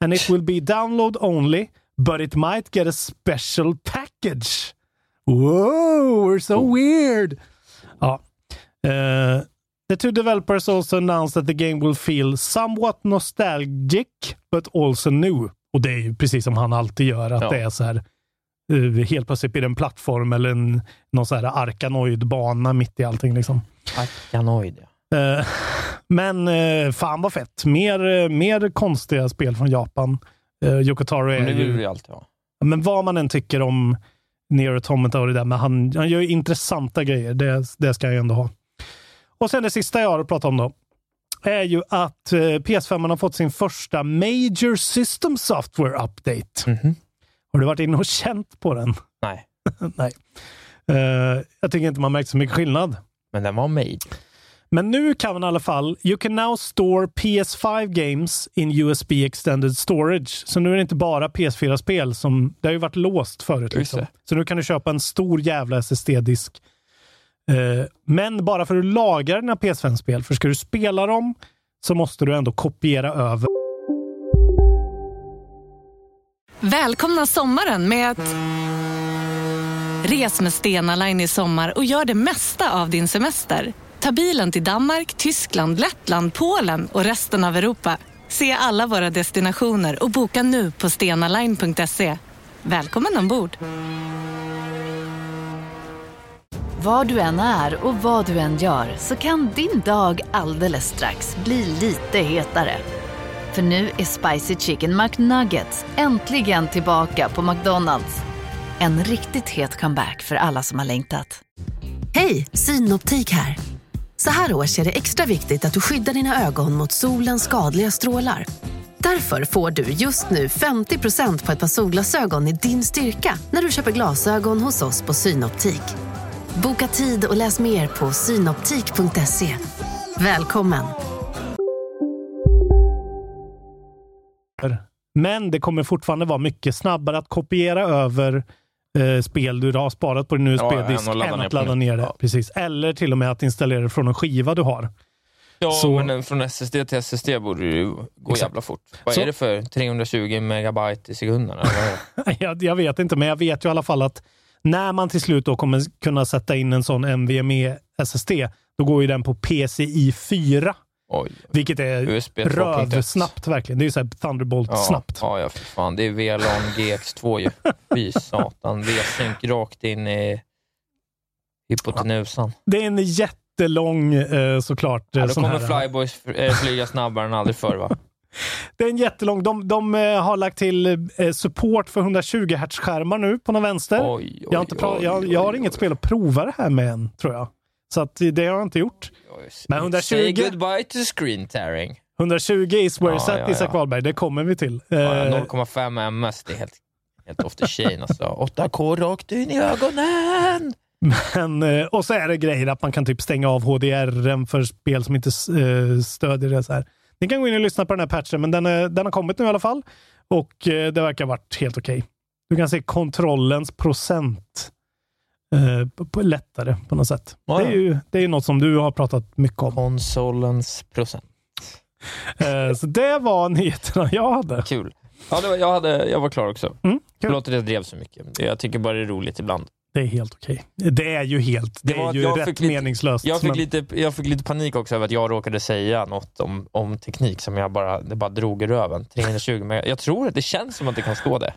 and it will be download only but it might get a special package. Whoa, we're so weird! Ja. Uh, the two developers also announced that the game will feel somewhat nostalgic but also new. Och det är ju precis som han alltid gör, att Ja. det är så här uh, helt plötsligt blir det en plattform eller en, någon så här arkanoid-bana mitt i allting. Liksom. Arkanoid, ja. Eh, [laughs] men uh, fan vad fett. Mer, eh, mer konstiga spel från Japan. Uh, Yokotaro är det ju... vi alltid ha. Men vad man än tycker om Nero Automata och det där, men han, han gör ju intressanta grejer. Det, det ska jag ändå ha. Och sen det sista jag har att prata om då, är ju att eh, PS5 har fått sin första Major System Software Update. Mhm. Har du varit inne och känt på den? Nej, [laughs] Nej. Eh, jag tycker inte man märkt så mycket skillnad. men den var made. Men nu kan man i alla fall, you can now store PS5 games in USB extended storage. Så nu är det inte bara PS4-spel som, det har ju varit låst förut. Liksom. Så nu kan du köpa en stor jävla SSD-disk. Eh, men bara för att lagra dina PS5-spel, för ska du spela dem så måste du ändå kopiera över. Välkomna sommaren med att... Res med Stena Line i sommar och gör det mesta av din semester. Ta bilen till Danmark, Tyskland, Lettland, Polen och resten av Europa. Se alla våra destinationer och boka nu på stenaline.se. Välkommen ombord! Var du än är och vad du än gör så kan din dag alldeles strax bli lite hetare. För nu är Spicy Chicken McNuggets äntligen tillbaka på McDonalds. En riktigt het comeback för alla som har längtat. Hej, Synoptik här. Så här års är det extra viktigt att du skyddar dina ögon mot solens skadliga strålar. Därför får du just nu 50% på ett par solglasögon i din styrka när du köper glasögon hos oss på Synoptik. Boka tid och läs mer på synoptik.se. Välkommen! Men det kommer fortfarande vara mycket snabbare att kopiera över eh, spel du har sparat på din USB-disk än att ladda än ner att ladda ner det. Ja. Precis. Eller till och med att installera det från en skiva du har. Ja, Så- men från SSD till SSD borde det ju gå Exakt. jävla fort. Vad Så- är det för 320 megabyte i sekunden? [laughs] Jag, jag vet inte, men jag vet ju i alla fall att när man till slut då kommer kunna sätta in en sån NVMe SSD, då går ju den på PCI 4. Oj. Vilket är USB 2.1. rövsnabbt verkligen. Det är ju såhär Thunderbolt-snabbt. Ja, ja, för fan. Det är VLAN GX2 ju. [laughs] Fy satan. V-sync rakt in i hypotenusan. Det är en jättelång eh, såklart. Ja, då kommer här- Flyboys eh, flyga snabbare än aldrig förr va? [laughs] Det är en jättelång. De, de eh, har lagt till support för 120 Hz-skärmar nu på någon vänster. Oj, oj, jag, har oj, jag, jag har inget spel att prova det här med än, tror jag. Så att det har jag inte gjort. Men 120 Say goodbye to screen tearing. 120 is where Ja, at, ja, Isak ja. Wahlberg. Det kommer vi till. Ja, Eh, 0,5 ms, det är helt, helt off the chain alltså. [laughs] 8K rakt in i ögonen! Men, eh, och så är det grejer att man kan typ stänga av HDR för spel som inte eh, stödjer det. Så här. Ni kan gå in och lyssna på den här patchen, men den, är, den har kommit nu i alla fall. Och eh, det verkar ha varit helt okej. Du kan se kontrollens procent eh, på, på lättare på något sätt. Ja, Det är ju det är något som du har pratat mycket om. Konsolens procent. Eh, så det var nyheterna jag hade. Kul. Ja, det var, jag, hade, jag var klar också. Mm, kul. Förlåt att jag drev så mycket. Jag tycker bara det är roligt ibland. Det är helt okej. Det är ju helt, det, Det var är ju rätt lite- meningslöst. Jag fick, men- lite, jag fick lite panik också över att jag råkade säga något om, om teknik som jag bara, det bara drog i röven. 320 meg. Jag tror att det känns som att det kan stå det.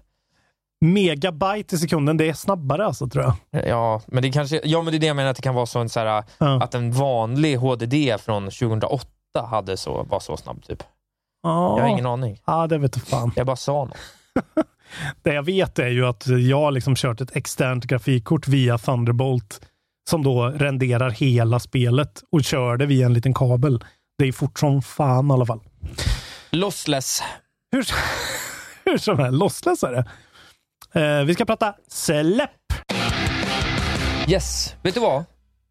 Megabyte i sekunden, det är snabbare alltså tror jag. Ja, men det kanske, ja, men det är det jag menar, att det kan vara så, en, så här, Ja. att en vanlig HDD från 2008 hade så, var så snabb. Typ. Ja. Jag har ingen aning. Ja, det vet du fan. Jag bara sa något. [laughs] Det jag vet är ju att jag har liksom kört ett externt grafikkort via Thunderbolt som då renderar hela spelet och kör det via en liten kabel. Det är fort som fan i alla fall. Lossless. Hur, [laughs] hur som helst, lossless är det. Eh, vi ska prata släpp. Yes. Vet du vad?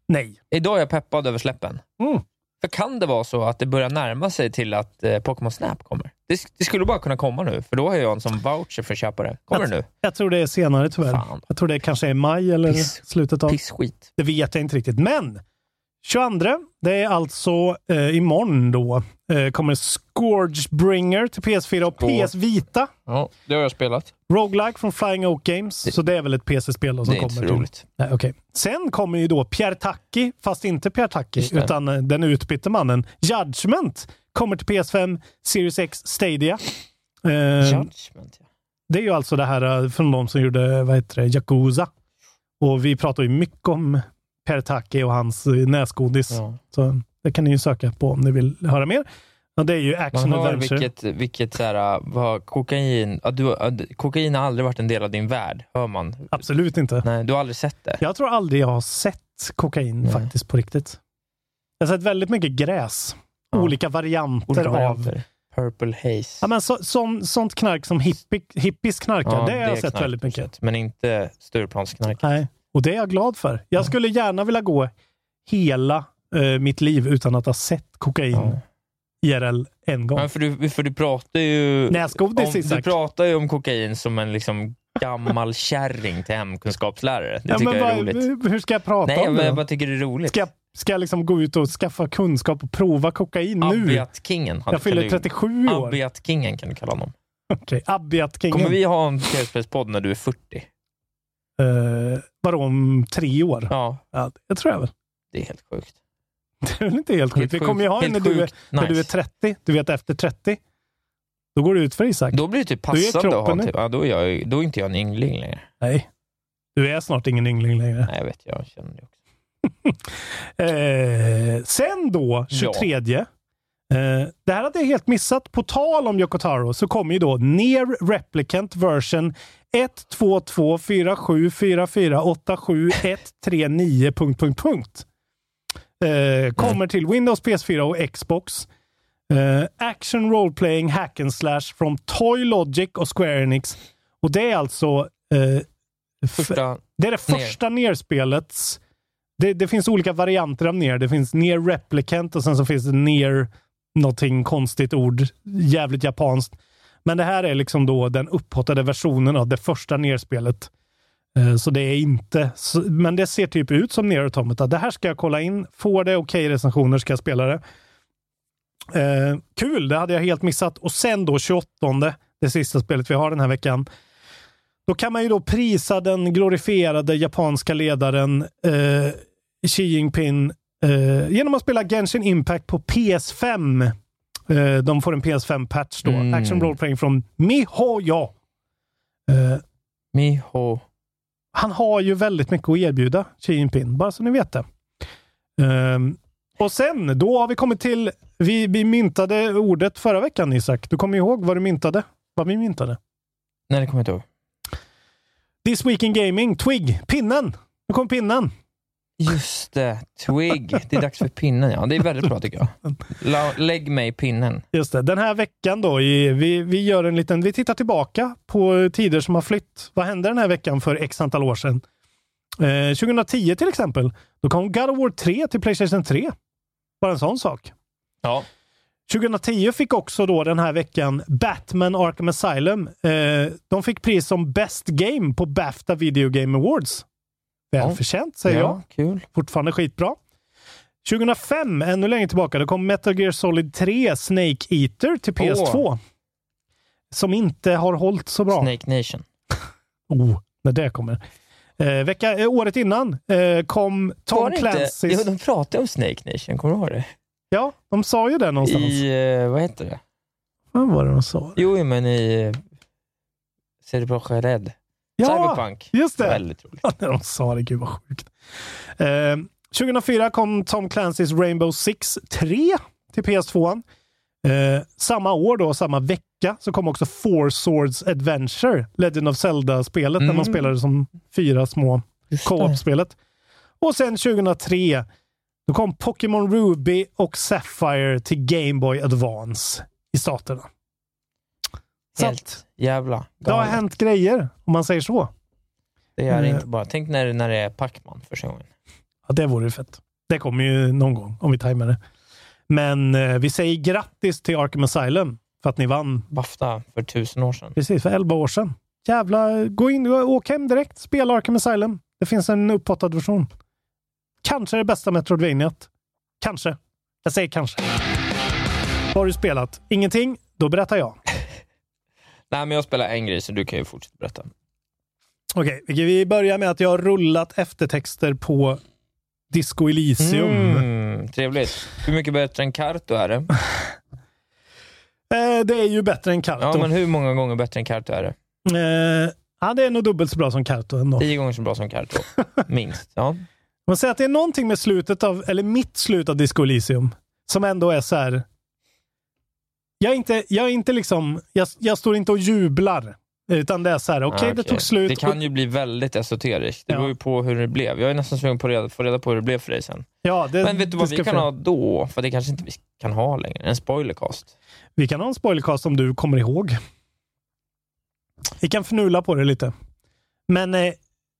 Nej. Idag är jag peppad över släppen. Mm. För kan det vara så att det börjar närma sig till att eh, Pokémon Snap kommer? Det, det skulle bara kunna komma nu, för då har jag en som voucher för att köpa det. Kommer jag, det nu? Jag tror det är senare tyvärr. Fan. Jag tror det kanske är maj eller Piss. slutet av... Pissskit. Det vet jag inte riktigt. Men 22, det är alltså eh, imorgon då, eh, kommer Scourgebringer till PS4 och. PS Vita. Ja, det har jag spelat. Roguelike från Flying Oak Games. Det- så det är väl ett PC-spel som Det är inte kommer så till. roligt. Nej, okej. Sen kommer ju då Pierre Taki, fast inte Pierre Taki, det. utan eh, den utbytte mannen. Judgment kommer till PS5, Series X, Stadia. Eh, Judgment, ja. det är ju alltså det här eh, från de som gjorde, vad heter det, Yakuza. Och vi pratar ju mycket om Pierre Taki och hans eh, näsgodis. ja. Så det kan ni ju söka på om ni vill höra mer. Och det är ju action Man hör adventure. vilket, vilket så här, vad, kokain, ja, du, ja, d- kokain har aldrig varit en del av din värld, hör man. Absolut inte. Nej, du har aldrig sett det. Jag tror aldrig jag har sett kokain Nej. faktiskt på riktigt. Jag har sett väldigt mycket gräs. Ja. Olika varianter Olika av... varianter. Purple haze. Ja, men så, sån, sånt knark som hippie, hippies knarkar, Ja, det har jag sett knark, väldigt mycket. Men inte Stureplansknark. Nej. Och det är jag glad för. Jag skulle gärna vilja gå hela eh, mitt liv utan att ha sett kokain Ja. IRL en gång. Ja, för, du, för du pratar ju... Näsgodis, om, Du pratar ju om kokain som en liksom gammal [laughs] kärring till hemkunskapslärare. Det Ja, tycker men jag är vad- roligt. Hur ska jag prata Nej, om men det? jag bara tycker det är roligt. Ska jag, ska jag liksom gå ut och skaffa kunskap och prova kokain nu? Abiat-kingen. Jag fyller 37 år. Abiat-kingen kan du kalla honom. Okej, Abiat-kingen. Kommer vi ha en tv-spelspodd när du är 40? Uh, vadå, om tre år? Ja, Ja, det tror jag väl. det är helt sjukt. [laughs] Det är väl inte helt sjukt. Vi kommer ju ha en helt när du, är, sjukt när du är nice. 30. Du vet, efter 30. Då går du ut för Isak. Då blir det typ Då är passande att ha typ, ja, då, är jag, då är inte jag en yngling längre. Nej. Du är snart ingen yngling längre. Nej, jag vet, jag känner det också. [laughs] Eh, sen då, 23. Eh, det här hade jag helt missat. På tal om Yoko Taro så kommer ju då Near Replicant version 12247448739... punkt, punkt, punkt. Eh, kommer till Windows, PS4 och Xbox. Eh, action Role Playing Hack and Slash från Toy Logic och Square Enix. Och det är alltså eh, Första, det är det Ner. första NER-spelets... Det, det finns olika varianter av NER. Det finns NER Replicant och sen så finns det NER någonting konstigt ord. Jävligt japanskt. Men det här är liksom då den upphottade versionen av det första NER-spelet. Eh, Så det är inte... Men det ser typ ut som NER Automata. Det här ska jag kolla in. Får det okej recensioner ska jag spela det. Eh, kul, det hade jag helt missat. Och sen då 28, det sista spelet vi har den här veckan. Då kan man ju då prisa den glorifierade japanska ledaren eh, Xi Jinping eh, genom att spela Genshin Impact på PS5. Eh, de får en PS5-patch då. Mm. Action Role Playing från MiHoYo. Eh, Miho. Han har ju väldigt mycket att erbjuda, Xi Jinping, bara så ni vet det. Ehm, och sen, då har vi kommit till, vi, vi myntade ordet förra veckan Isak. Du kommer ihåg vad du myntade? Vad vi myntade? Nej, det kommer jag inte ihåg. This Week in Gaming, Twig, pinnen! Nu kom pinnen! Just det, Twig. Det är dags för pinnen, ja. Det är väldigt bra tycker jag. La, lägg mig pinnen. Just det, den här veckan då, i, vi, vi gör en liten, vi tittar tillbaka på tider som har flytt. Vad hände den här veckan för x antal år sedan? Eh, 2010 till exempel, då kom God of War 3 till Playstation 3. Bara en sån sak. Ja. 2010 fick också då den här veckan Batman Arkham Asylum. Eh, de fick pris som Best Game på Bafta Video Game Awards. Välförtjänt säger jag. ja, kul. Fortfarande skitbra. 2005, ännu längre tillbaka, då kom Metal Gear Solid 3 Snake Eater till PS2. Som inte har hållit så bra. Snake Nation. [laughs] Oh, när det kommer. Eh, vecka, eh, året innan eh, kom Tom Clancy's... Jo, de pratade om Snake Nation, kommer du ihåg det? Ja, de sa ju det någonstans. I, eh, vad heter det? Vad var det de sa? Jo, men i eh, Cerebral Red. Ja, Cyberpunk. just det. Väldigt roligt. Ja, när de sa det, gud vad sjukt. Eh, 2004 kom Tom Clancy's Rainbow Six 3 till PS2. Eh, samma år då, samma vecka, så kom också Four Swords Adventure, Legend of Zelda-spelet, där Mm. man spelade som fyra små co-op-spelet. Och sen 2003, då kom Pokémon Ruby och Sapphire till Game Boy Advance i staterna. Helt jävla det har galet. hänt grejer, om man säger så. Det är Eh. inte bara. Tänk när, när det är Pacman första gången. Ja, det vore ju fett. Det kommer ju någon gång, om vi tajmar det. Men eh, vi säger grattis till Arkham Asylum. för att ni vann. Bafta för tusen år sedan. Precis, för elva år sedan. Jävla, gå in, åk hem direkt. Spela Arkham Asylum. Det finns en upphottad version. Kanske det bästa Metroidvaniat. Kanske. Jag säger kanske. Vad har du spelat? Ingenting? Då berättar jag. Nej, men jag spelar en grej, så du kan ju fortsätta berätta. Okej, vi börjar med att jag har rullat eftertexter på Disco Elysium. Mm, trevligt. Hur mycket bättre än Karto är det? [laughs] Eh, det är ju bättre än Karto. Ja, men hur många gånger bättre än Karto är det? Eh, ja, det är nog dubbelt så bra som Karto ändå. Tio gånger så bra som Karto. [laughs] Minst. Ja. Man säger att det är någonting med slutet av, eller mitt slut av Disco Elysium, som ändå är så här. Jag är inte, jag är inte liksom, jag, jag står inte och jublar. Utan det är så här, okej, Ah, det tog slut. Det kan ju bli väldigt esoteriskt. Det Ja. beror ju på hur det blev. Jag är nästan sugen på att få reda på hur det blev för dig sen. ja, det, Men vet du vad vi kan få- ha då? För det kanske inte vi kan ha längre. En spoilercast. Vi kan ha en spoilercast om du kommer ihåg. Vi kan fnula på det lite. Men eh,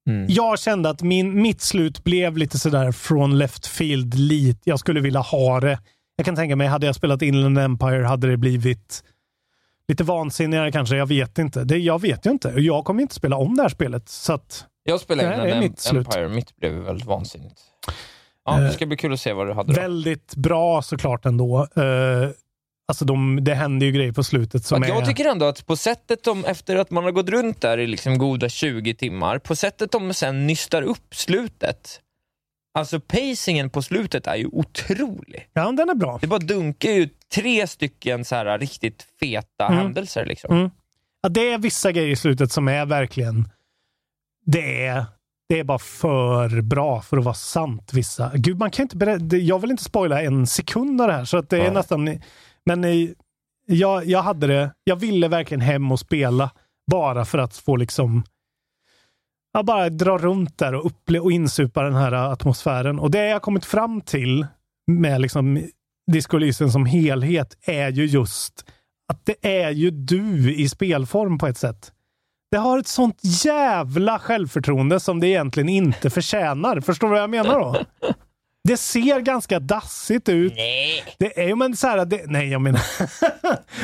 Mm. jag kände att min, mitt slut blev lite sådär från left field. Lite. Jag skulle vilja ha det. Jag kan tänka mig, hade jag spelat Inland Empire hade det blivit lite vansinnigare kanske. Jag vet inte. Det, jag vet ju inte. Jag kommer inte spela om det här spelet. Så att, Jag spelar Det här innan är Em- mitt slut. Empire. Mitt blev väldigt vansinnigt. Ja, det Eh, ska bli kul att se vad du hade då. väldigt bra såklart ändå. Uh, alltså de, det händer ju grejer på slutet som Att jag är... tycker ändå att på sättet de, efter att man har gått runt där i liksom goda 20 timmar, på sättet de sen nystar upp slutet. Alltså pacingen på slutet är ju otrolig. Ja, den är bra. Det bara dunkar ju tre stycken så här riktigt feta Mm. händelser. Liksom. Mm. Ja, det är vissa grejer i slutet som är verkligen... Det är, det är bara för bra för att vara sant. Vissa. Gud, man kan inte berätta. Jag vill inte spoila en sekund av det här. Så att det är Nej. nästan... Men eh, jag, jag hade det. Jag ville verkligen hem och spela. Bara för att få liksom... Jag bara drar runt där och, upple- och insupar den här äh, atmosfären. Och det jag har kommit fram till med liksom Disco som helhet är ju just att det är ju du i spelform på ett sätt. Det har ett sånt jävla självförtroende som det egentligen inte förtjänar. Förstår du vad jag menar då? [laughs] Det ser ganska dassigt ut. Nej. Det är ju men så här, det, nej jag menar...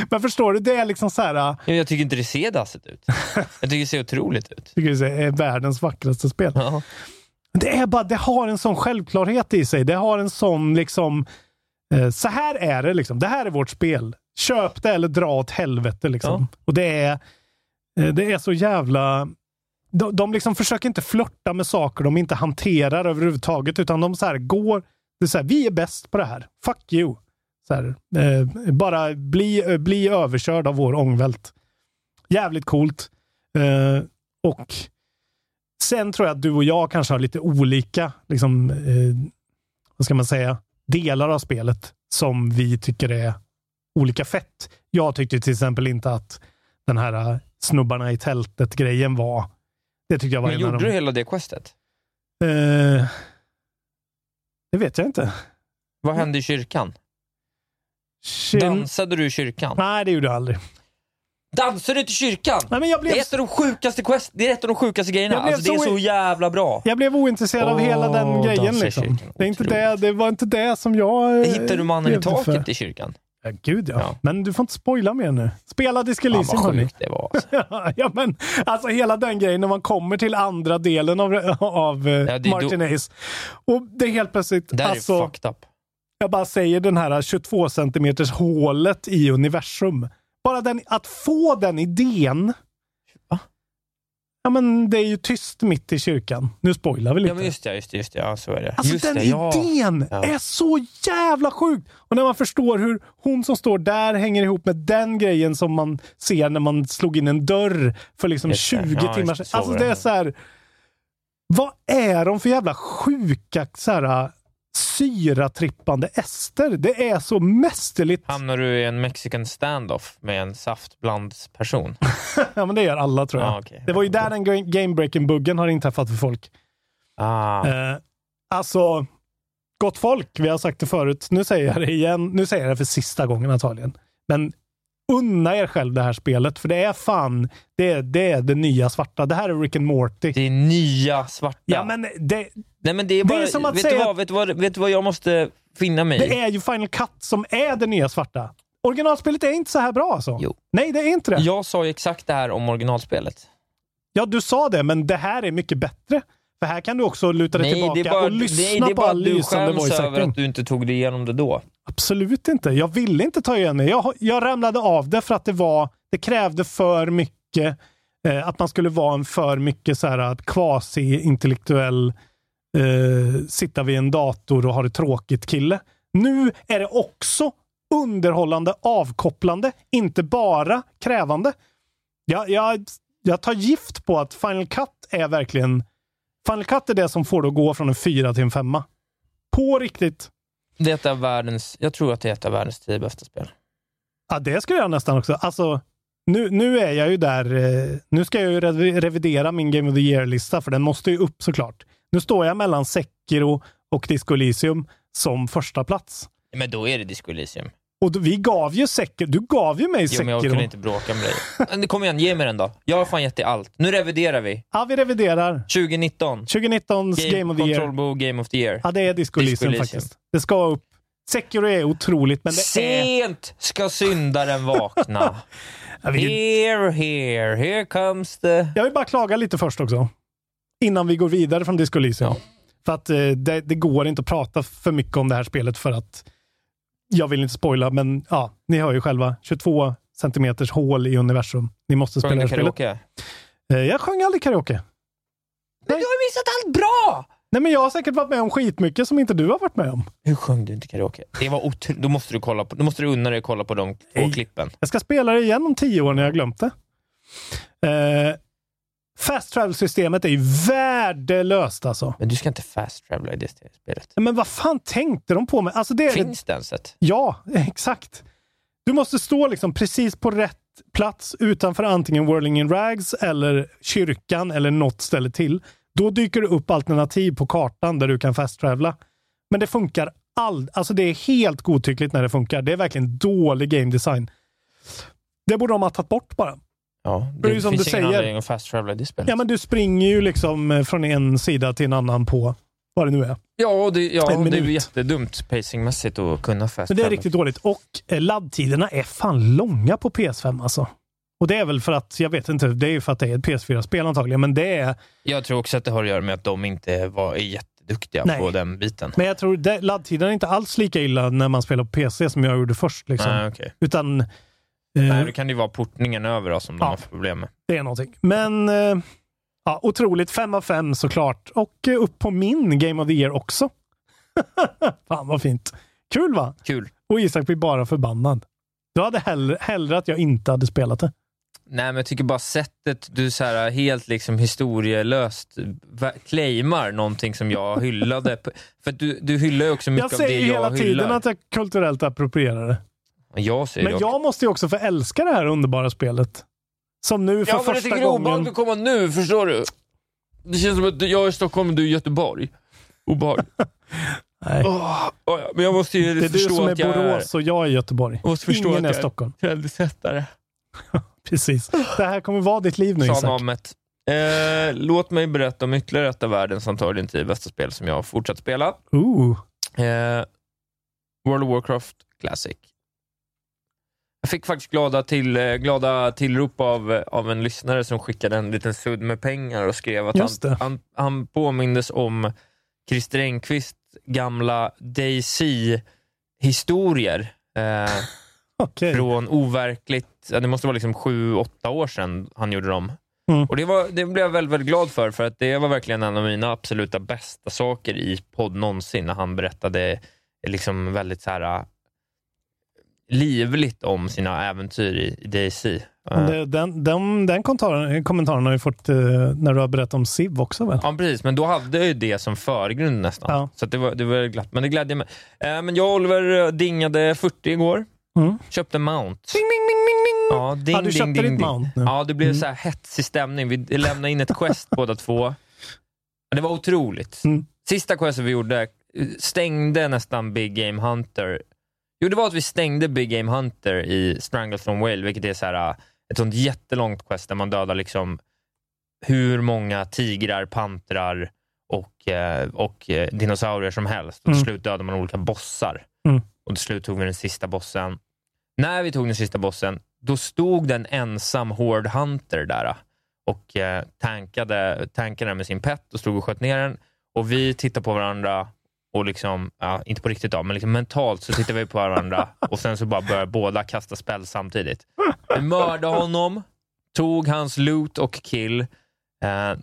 [laughs] men förstår du, det är liksom så här... Jag tycker inte det ser dassigt ut. Jag tycker det ser otroligt ut. [laughs] tycker det är världens vackraste spel. Ja. Det är bara, det har en sån självklarhet i sig. Det har en sån liksom, eh, så här är det liksom. Det här är vårt spel. Köp det eller dra åt helvete liksom. Och det är, eh, det är så jävla, de, de liksom försöker inte flörta med saker de inte hanterar överhuvudtaget, utan de så här går, det är så här, vi är bäst på det här. Fuck you. Så här, eh, bara bli, bli överkörd av vår ångvält. Jävligt coolt. Eh, och Sen tror jag att du och jag kanske har lite olika, liksom, eh, vad ska man säga, delar av spelet som vi tycker är olika fett. Jag tyckte till exempel inte att den här eh, snubbarna i tältet-grejen var... Det tyckte jag var Men en av gjorde de... du hela det questet? Eh, det vet jag inte. Vad hände i kyrkan? Shit. Dansade du i kyrkan? Nej, det gjorde jag aldrig. Dansar du inte i kyrkan? Nej, men jag blev, Det är ett av de sjukaste quest, det är ett av de sjukaste grejerna. Alltså, det är så- jävla bra. jag blev ointresserad av hela den grejen. Liksom. Det, är inte det, Otroligt. det var inte det som jag... eh, Hittar du mannen i levde för. taket i kyrkan? Ja, gud ja. Ja. Men du får inte spoila mer nu. Spela Disco Fan Elysium vad hörni. sjukt det var. [laughs] Alltså. ja, men alltså hela den grejen när man kommer till andra delen av, av eh, Ja, Martin Ace. Och det är helt plötsligt, Det alltså, är fucked up. jag bara säger den här 22 centimeters hålet i universum. Bara den, att få den idén. Ja, men det är ju tyst mitt i kyrkan. Nu spoilar vi lite. Ja, men just det, just det, just det. Ja, så är det. Alltså just den det, idén Ja. är så jävla sjukt! Och när man förstår hur hon som står där hänger ihop med den grejen som man ser när man slog in en dörr för liksom Just det. 20 Ja, timmar sedan. Så Alltså det. är så här. Vad är de för jävla sjuka så här, syratrippande ester? Det är så mästerligt. Hamnar du i en mexican standoff med en saftblandsperson? [laughs] Ja, men det gör alla tror jag. Ah, okej. Det var ju där den game-breaking-buggen har inträffat för folk. Ah. Eh, alltså, gott folk, vi har sagt det förut. Nu säger jag det igen. Nu säger jag det för sista gången antagligen. Men unna er själv det här spelet, för det är fan, det är det, är det nya svarta. Det här är Rick and Morty. Det är nya svarta. Ja, men det, Nej, men det är Det bara, är som att vet, säga du vad, vet, du vad, vet du vad jag måste finna mig det är ju Final Cut som är det nya svarta. Originalspelet är inte så här bra alltså. Jo. Nej, det är inte det. Jag sa ju exakt det här om originalspelet. Ja, du sa det, men det här är mycket bättre. För här kan du också luta dig Nej, tillbaka det bara, och lyssna nej, det är på bara all att du lysande skäms voice över acting. att du inte tog dig igenom det då. Absolut inte. Jag ville inte ta igen mig. Jag, jag ramlade av det för att det var, det krävde för mycket, eh, att man skulle vara en för mycket så här eh, quasi-intellektuell, eh, sitta vid en dator och ha det tråkigt kille. Nu är det också underhållande, avkopplande, inte bara krävande. Jag, jag, jag tar gift på att Final Cut är verkligen Final Cut är det som får det att gå från en fyra till en femma. På riktigt. Det är världens, jag tror att det är ett av världens tio bästa spel. Ja, det skulle jag nästan också. Alltså, nu, nu är jag ju där. Eh, nu ska jag ju rev- revidera min Game of the Year-lista, för den måste ju upp såklart. Nu står jag mellan Sekiro och Disco Elysium som första plats. Men då är det Disco Elysium. Och då, vi gav ju Sekiro. Du gav ju mig Jo, men jag orkar inte bråka med dig. Men Kom igen, ge mig den då. Jag har fan gett dig allt. Nu reviderar vi. Ja, vi reviderar. 2019. 2019s Game, of the Year. Control Bo Game of the Year. Ja, det är Disco, Disco Elysium, faktiskt. Det ska upp. Sekiro är otroligt, men det är... Sent ska syndaren vakna. [laughs] Here, here, here comes the... jag vill bara klaga lite först också. Innan vi går vidare från Disco Elysium. Ja. För att eh, det, det går inte att prata för mycket om det här spelet för att jag vill inte spoila, men ja, ni hör ju själva. 22 centimeters hål i universum. Ni måste spela det spelet. karaoke? Eh, jag sjöng aldrig karaoke. Men du har missat allt bra! Nej, men jag har säkert varit med om skitmycket som inte du har varit med om. Hur sjöng du inte karaoke? Det var otro... Då måste du kolla på... Då måste du unna dig att kolla på de två klippen. Jag ska spela det igen om tio år när jag har glömt det. Eh, fast travel-systemet är ju värdelöst alltså. Men du ska inte fast travela i det spelet. Men vad fan tänkte de på med? Alltså det Finns det ens ett? Ja, [laughs] exakt. Du måste stå liksom precis på rätt plats utanför antingen Whirling in Rags eller kyrkan eller något ställe till. Då dyker det upp alternativ på kartan där du kan fast-travela. Men det funkar all, alltså det är helt godtyckligt när det funkar. Det är verkligen dålig game design. Det borde de ha tagit bort bara. Ja, Det är ju som finns du ingen säger. anledning att fast travela i det spelet. Ja, men du springer ju liksom eh, från en sida till en annan på vad det nu är. Ja, det, ja, En det är jättedumt pacingmässigt att kunna fast Men det är riktigt dåligt. Och eh, laddtiderna är fan långa på PS5 alltså. Och det är väl för att, jag vet inte, det är ju för att det är ett PS4-spel antagligen, men det är... Jag tror också att det har att göra med att de inte var jätteduktiga Nej. på den biten. Men jag tror det, laddtiderna är inte alls lika illa när man spelar på PC som jag gjorde först. Liksom. Nej, okej. Utan... eh, Nej, då kan det ju vara portningen över då, som de Ja. har problem med. Det är någonting. Men eh, ja, otroligt. Fem av fem såklart. Och eh, upp på min Game of the Year också. [laughs] Fan vad fint. Kul va? Kul. Och Isak blir bara förbannad. Du hade hellre, hellre att jag inte hade spelat det. Nej, men jag tycker bara sättet du så här, helt liksom historielöst claimar någonting som jag hyllade. [laughs] För du, du hyllar ju också mycket Jag av det säger jag hela hyllar. tiden att jag kulturellt approprierar det. Men jag säger Men jag måste ju också få älska det här underbara spelet. Som nu för Ja, men jag första tycker det är obehagligt gången... att komma nu, förstår du? Det känns som att jag är i Stockholm och du är i Göteborg. Obehagligt. [laughs] Nej. Åh, ja, men jag måste ju Det är du förstå som är att jag Borås och jag är Göteborg. Jag måste förstå Ingen att är jag Stockholm. trendsättare. [laughs] Precis. Det här kommer vara ditt liv nu Sa Isak. Eh, låt mig berätta om ytterligare ett av världens antagligen tio bästa spel som jag har fortsatt spela. Ooh. Eh, World of Warcraft Classic. Jag fick faktiskt glada, till, eh, glada tillrop av, av en lyssnare som skickade en liten sudd med pengar och skrev att han, han, han påmindes om Christer Engqvists gamla DC-historier. Eh, [laughs] Okej. från overkligt, det måste vara liksom sju, åtta år sedan han gjorde dem. Mm. Och det, var, det blev jag väldigt, väldigt glad för, för att det var verkligen en av mina absoluta bästa saker i podd någonsin, när han berättade liksom väldigt så här livligt om sina äventyr i. Men Eh, det- Den, den, den kommentaren, kommentaren har ju fått eh, när du har berättat om Civ också väl? Ja, precis. Men då hade jag ju det som förgrund nästan. Ja. Så det, var, det var glatt. Men det glädde mig. Eh, men jag och Oliver eh, dingade 40 igår. Mm. Köpte Mount. Ding, ding, ding, ding, ding. Ja, ding, Ja, du köpte ding, ditt ding. Mount nu. Ja, det blev Mm. så här hetsig stämning. Vi lämnade in ett quest båda två. Det var otroligt. Mm. Sista questet vi gjorde stängde nästan Big Game Hunter. Jo, det var att vi stängde Big Game Hunter i Stranglethorn Whale, vilket är så här, eh, ett sånt jättelångt quest där man dödar liksom hur många tigrar, pantrar och, eh, och eh, dinosaurier som helst. Och till Mm. slut dödar man olika bossar. Mm. Och till slut tog vi den sista bossen. När vi tog den sista bossen, då stod det en ensam Horde Hunter där och tankade, tankade den med sin pet och stod och sköt ner den. Och vi tittade på varandra och liksom, ja, inte på riktigt då, men liksom mentalt så tittade vi på varandra [laughs] och sen så bara började båda kasta spel samtidigt. Vi mördade honom, tog hans loot och kill eh,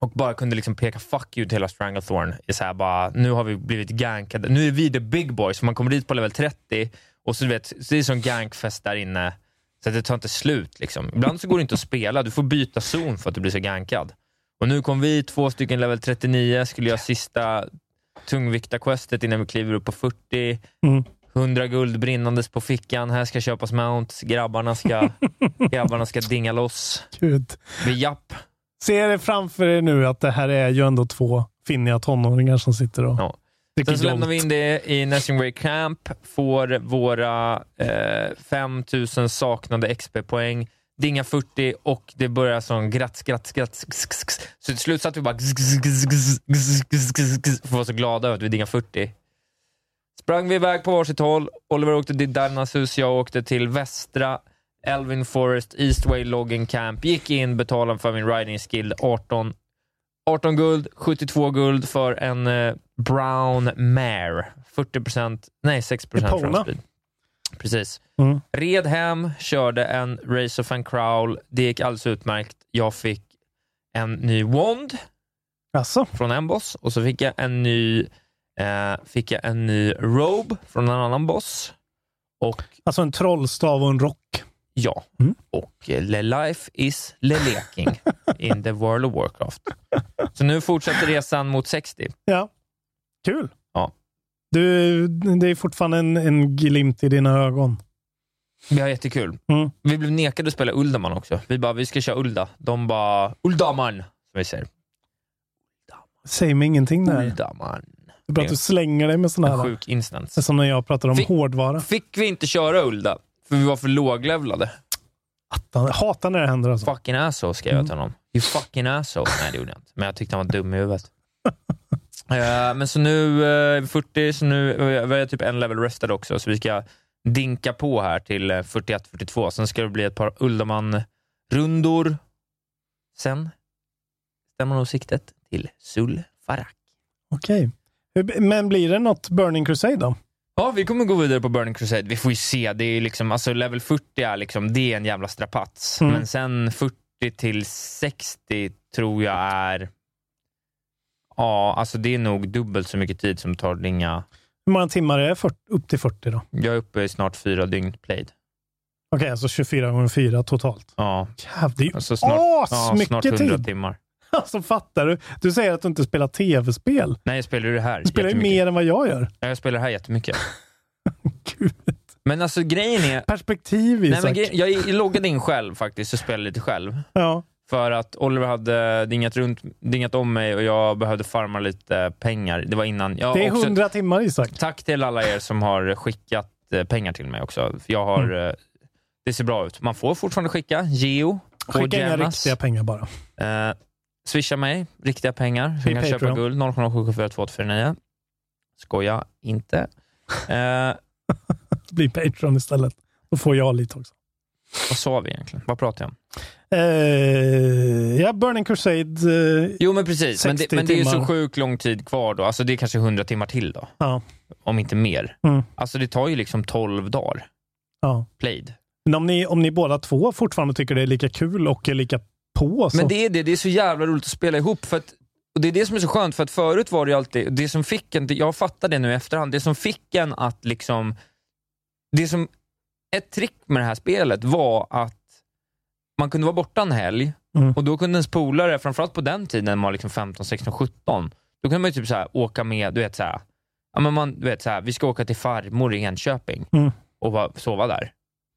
och bara kunde liksom peka fuck you till hela Stranglethorn. Så här bara, nu har vi blivit gankade. Nu är vi the big boys. Man kommer dit på level 30 och så, du vet, så det är som gankfest där inne. Så att det tar inte slut. Liksom. Ibland så går det inte att spela. Du får byta zon för att du blir så gankad. Och nu kom vi, två stycken level 39, skulle göra sista tungviktarquestet innan vi kliver upp på 40. Mm. 100 guld brinnandes på fickan. Här ska köpas mounts. Grabbarna ska, [laughs] grabbarna ska dinga loss. Gud. Vi japp. Ser det framför er nu att det här är ju ändå två finniga tonåringar som sitter och Ja. Sen så lämnar vi in det i Nessingway Camp, får våra eh, 5000 saknade XP-poäng, dinga 40 och det börjar som gratt, skratt, skratt. Så till slut satt vi bara för att vara så glada över att vi dinga 40. Sprang vi iväg på varsitt håll. Oliver åkte till Darnas hus, jag åkte till Västra. Elvin Forest, Eastway Logging Camp. Gick in, betalade för min riding skill. 18, 18 guld, 72 guld för en Brown Mare. 40 procent, nej 6 procent. Precis. Mm. Red hem, körde en Race of and Crowl. Det gick alldeles utmärkt. Jag fick en ny wand Alltså, från en boss och så fick jag en ny, eh, fick jag en ny robe från en annan boss. Och alltså en trollstav och en rock. ja, Mm. och eh, Le Life is Le Leking [laughs] in the World of Warcraft. Så nu fortsätter resan mot 60. Ja, kul. Du, det är fortfarande en, en glimt i dina ögon. Vi har jättekul. Mm. Vi blev nekade att spela Uldaman också. Vi bara, vi ska köra Ulda. De bara, Uldaman, som vi säger. Säg mig ingenting där. Uldaman. Det är bra att du slänger dig med sådana En här. sjuk instans. Det är som när jag pratar om Fick- hårdvara. Fick vi inte köra Ulda, för vi var för låglevlade. Jag hatar när det händer alltså. Fucking asshole skrev jag till honom. You fucking asshole. Nej, det gjorde jag inte. Men jag tyckte han var dum i huvudet. [laughs] Eh, men så nu eh, är vi 40, så nu uh, vi är typ en level rested också, så vi ska dinka på här till eh, 41-42. Sen ska det bli ett par Uldaman-rundor. Sen stämmer nog siktet till Sul-Farak. Okej. Hur- Men blir det något Burning Crusade då? Ja, vi kommer gå vidare på Burning Crusade. Vi får ju se. Det är liksom, alltså level 40 är, liksom, det är en jävla strapats. Mm. Men sen 40 till 60 tror jag är... Ja, alltså det är nog dubbelt så mycket tid som tar dinga. Hur många timmar är det? 40, upp till 40 då? Jag är uppe i snart fyra dygn played. Okej, alltså 24 gånger 4 totalt. Ja, Jävlar, det är ju alltså snart, ja, snart 100 tid. timmar. [laughs] Alltså fattar du? Du säger att du inte spelar tv-spel. Nej, jag spelar ju det här Du spelar ju mer än vad jag gör. Ja, Jag spelar det här jättemycket. [laughs] Gud. Men alltså grejen är... Perspektiv Nej, Isak. men grej, jag loggade in själv faktiskt och spelade lite själv. Ja. För att Oliver hade dingat, runt, dingat om mig och jag behövde farma lite pengar. Det var innan. Jag Det är också, 100 timmar Isak. Tack till alla er som har skickat eh, pengar till mig också. Jag har, Mm. eh, Det ser bra ut. Man får fortfarande skicka. Geo Skicka inga riktiga pengar bara. Eh, swisha mig riktiga pengar. Så kan köpa guld. 0,74249. Skoja inte. Eh, [laughs] Bli Patreon istället. Då får jag lite också. vad sa vi egentligen? Vad pratar jag om? Eh, ja, Burning Crusade. Eh, Jo men precis, men det, 60 men det är ju så sjukt lång tid kvar då. Alltså det är kanske 100 timmar till då. ja, Om inte mer. Mm. Alltså det tar ju liksom 12 dagar ja. played. Men om ni, om ni båda två fortfarande tycker det är lika kul och är lika på så... Men det är det, det är så jävla roligt att spela ihop. För att, och Det är det som är så skönt, för att förut var det ju alltid, det som fick en, jag fattar det nu i efterhand, det som fick en att liksom, det som, ett trick med det här spelet var att man kunde vara borta en helg Mm. och då kunde ens polare, framförallt på den tiden, när man var liksom 15, 16, 17, då kunde man ju typ så här, åka med, du vet så här, ja, men man, du vet så här, vi ska åka till farmor i Enköping Mm. och bara sova där.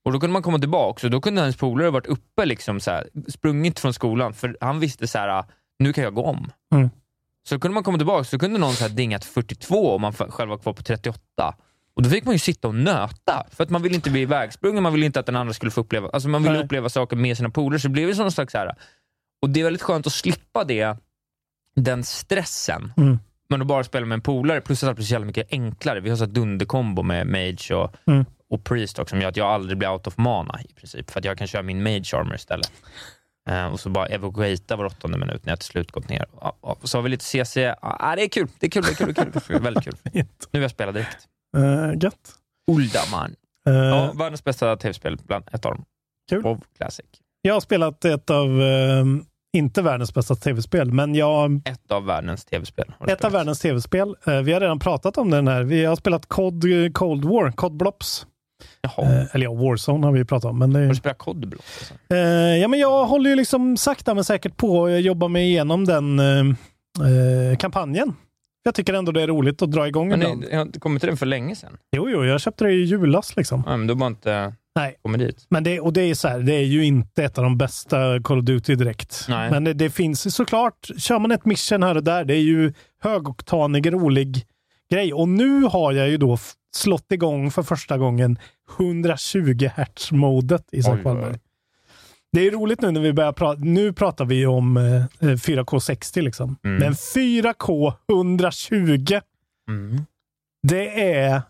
Och Då kunde man komma tillbaka och då kunde ens polare varit uppe, liksom så här, sprungit från skolan, för han visste så här, nu kan jag gå om. Mm. Så kunde man komma tillbaka så kunde någon så här dingat 42 och man själv var kvar på 38. Och Då fick man ju sitta och nöta, för att man ville inte bli ivägsprungen, man ville inte att den andra skulle få uppleva, alltså man ville Nej. uppleva saker med sina polare, så det blev ju sån slags så här. Och det är väldigt skönt att slippa det, den stressen. Mm. men att bara spela med en polare, plus att det blir så jävla mycket enklare. Vi har så dunderkombo med Mage och, Mm. och Priest också, som gör att jag aldrig blir out of mana i princip, för att jag kan köra min Mage Armor istället. Eh, och så bara evakuata var åttonde minut när jag till slut gått ner. Ja, och så har vi lite CC. Ja, det är kul, det är kul, det är kul, det är kul. [laughs] Väldigt kul. Nu vill jag spela direkt. Uh, gött. Uldaman. Eh, Ja, världens bästa tv-spel, bland ett av dem. Kul. WoW Classic. Jag har spelat ett av, eh, inte världens bästa tv-spel, men jag... Ett av världens tv-spel. Ett av spelat. världens tv-spel. Eh, vi har redan pratat om den här. Vi har spelat COD Cold War, COD Blops. Jaha. Eller ja, Warzone har vi pratat om. Men det, Har du spelat COD? Alltså? Eh, ja, men jag håller ju liksom sakta men säkert på att jobba mig igenom den kampanjen. Jag tycker ändå det är roligt att dra igång Men ibland. ni, jag har inte kommit till den för länge sedan. Jo, jo, jag köpte det i julas liksom. Ja, men du har bara inte Nej. kommit dit. Men det, och det är så här, det är ju inte ett av de bästa Call of Duty direkt. Nej. Men det, det finns såklart, kör man ett mission här och där, det är ju högoktanig, rolig grej. Och nu har jag ju då slått igång för första gången 120 Hz-modet i. Wallberg. Det är roligt nu när vi börjar prata. Nu pratar vi om eh, 4K 60 liksom. Mm. Men 4K 120, Mm. det är,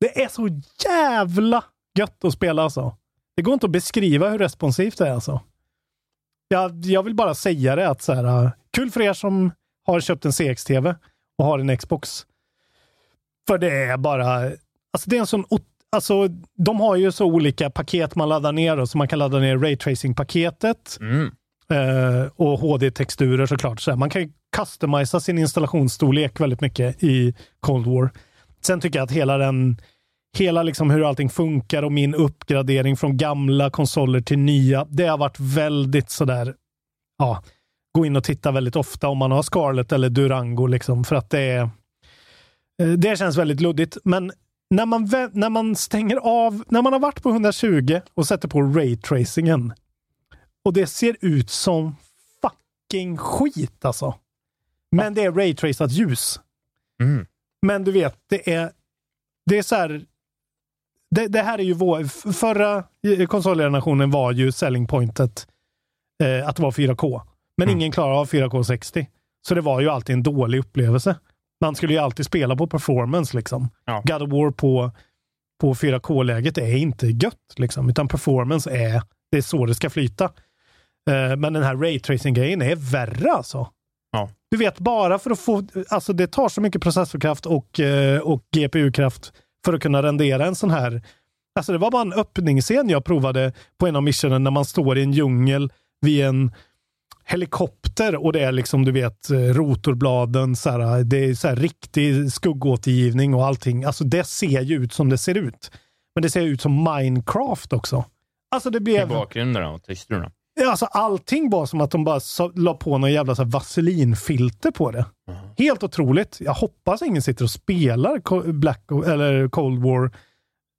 det är så jävla gött att spela alltså. Det går inte att beskriva hur responsivt det är alltså. Jag, jag vill bara säga det att så här, uh, kul för er som har köpt en CX-TV och har en Xbox. För det är bara, alltså det är en sån, alltså de har ju så olika paket man laddar ner så man kan ladda ner Raytracing-paketet Mm. eh, och HD-texturer såklart. Så man kan ju customisa sin installationsstorlek väldigt mycket i Cold War. Sen tycker jag att hela den Hela liksom hur allting funkar och min uppgradering från gamla konsoler till nya. Det har varit väldigt sådär, ja, gå in och titta väldigt ofta om man har Scarlett eller Durango liksom för att det är, eh, det känns väldigt luddigt. Men när man, när man stänger av, när man har varit på 120 och sätter på raytracingen och det ser ut som fucking skit alltså. Men det är raytracat ljus. Mm. Men du vet, det är, det är så här. Det, det här är ju vår, förra konsolgenerationen var ju selling pointet eh, att det var 4K. Men Mm. ingen klarar av 4K 60. Så det var ju alltid en dålig upplevelse. Man skulle ju alltid spela på performance liksom. Ja. God of War på, på 4K-läget är inte gött liksom, utan performance är, det är så det ska flyta. Eh, men den här raytracing-grejen är värre alltså. Ja. Du vet, bara för att få, alltså det tar så mycket processorkraft och, eh, och GPU-kraft för att kunna rendera en sån här. Alltså det var bara en öppningsscen jag provade på en av missionen när man står i en djungel vid en helikopter och det är liksom, du vet, eh, rotorbladen, så här, det är så här riktig skuggåtergivning och allting. Alltså det ser ju ut som det ser ut. Men det ser ut som Minecraft också. Alltså det I blev... bakgrunden och texturerna. Alltså allting var som att de bara så, la på någon jävla så vaselinfilter på det. Helt otroligt. Jag hoppas ingen sitter och spelar Black eller Cold War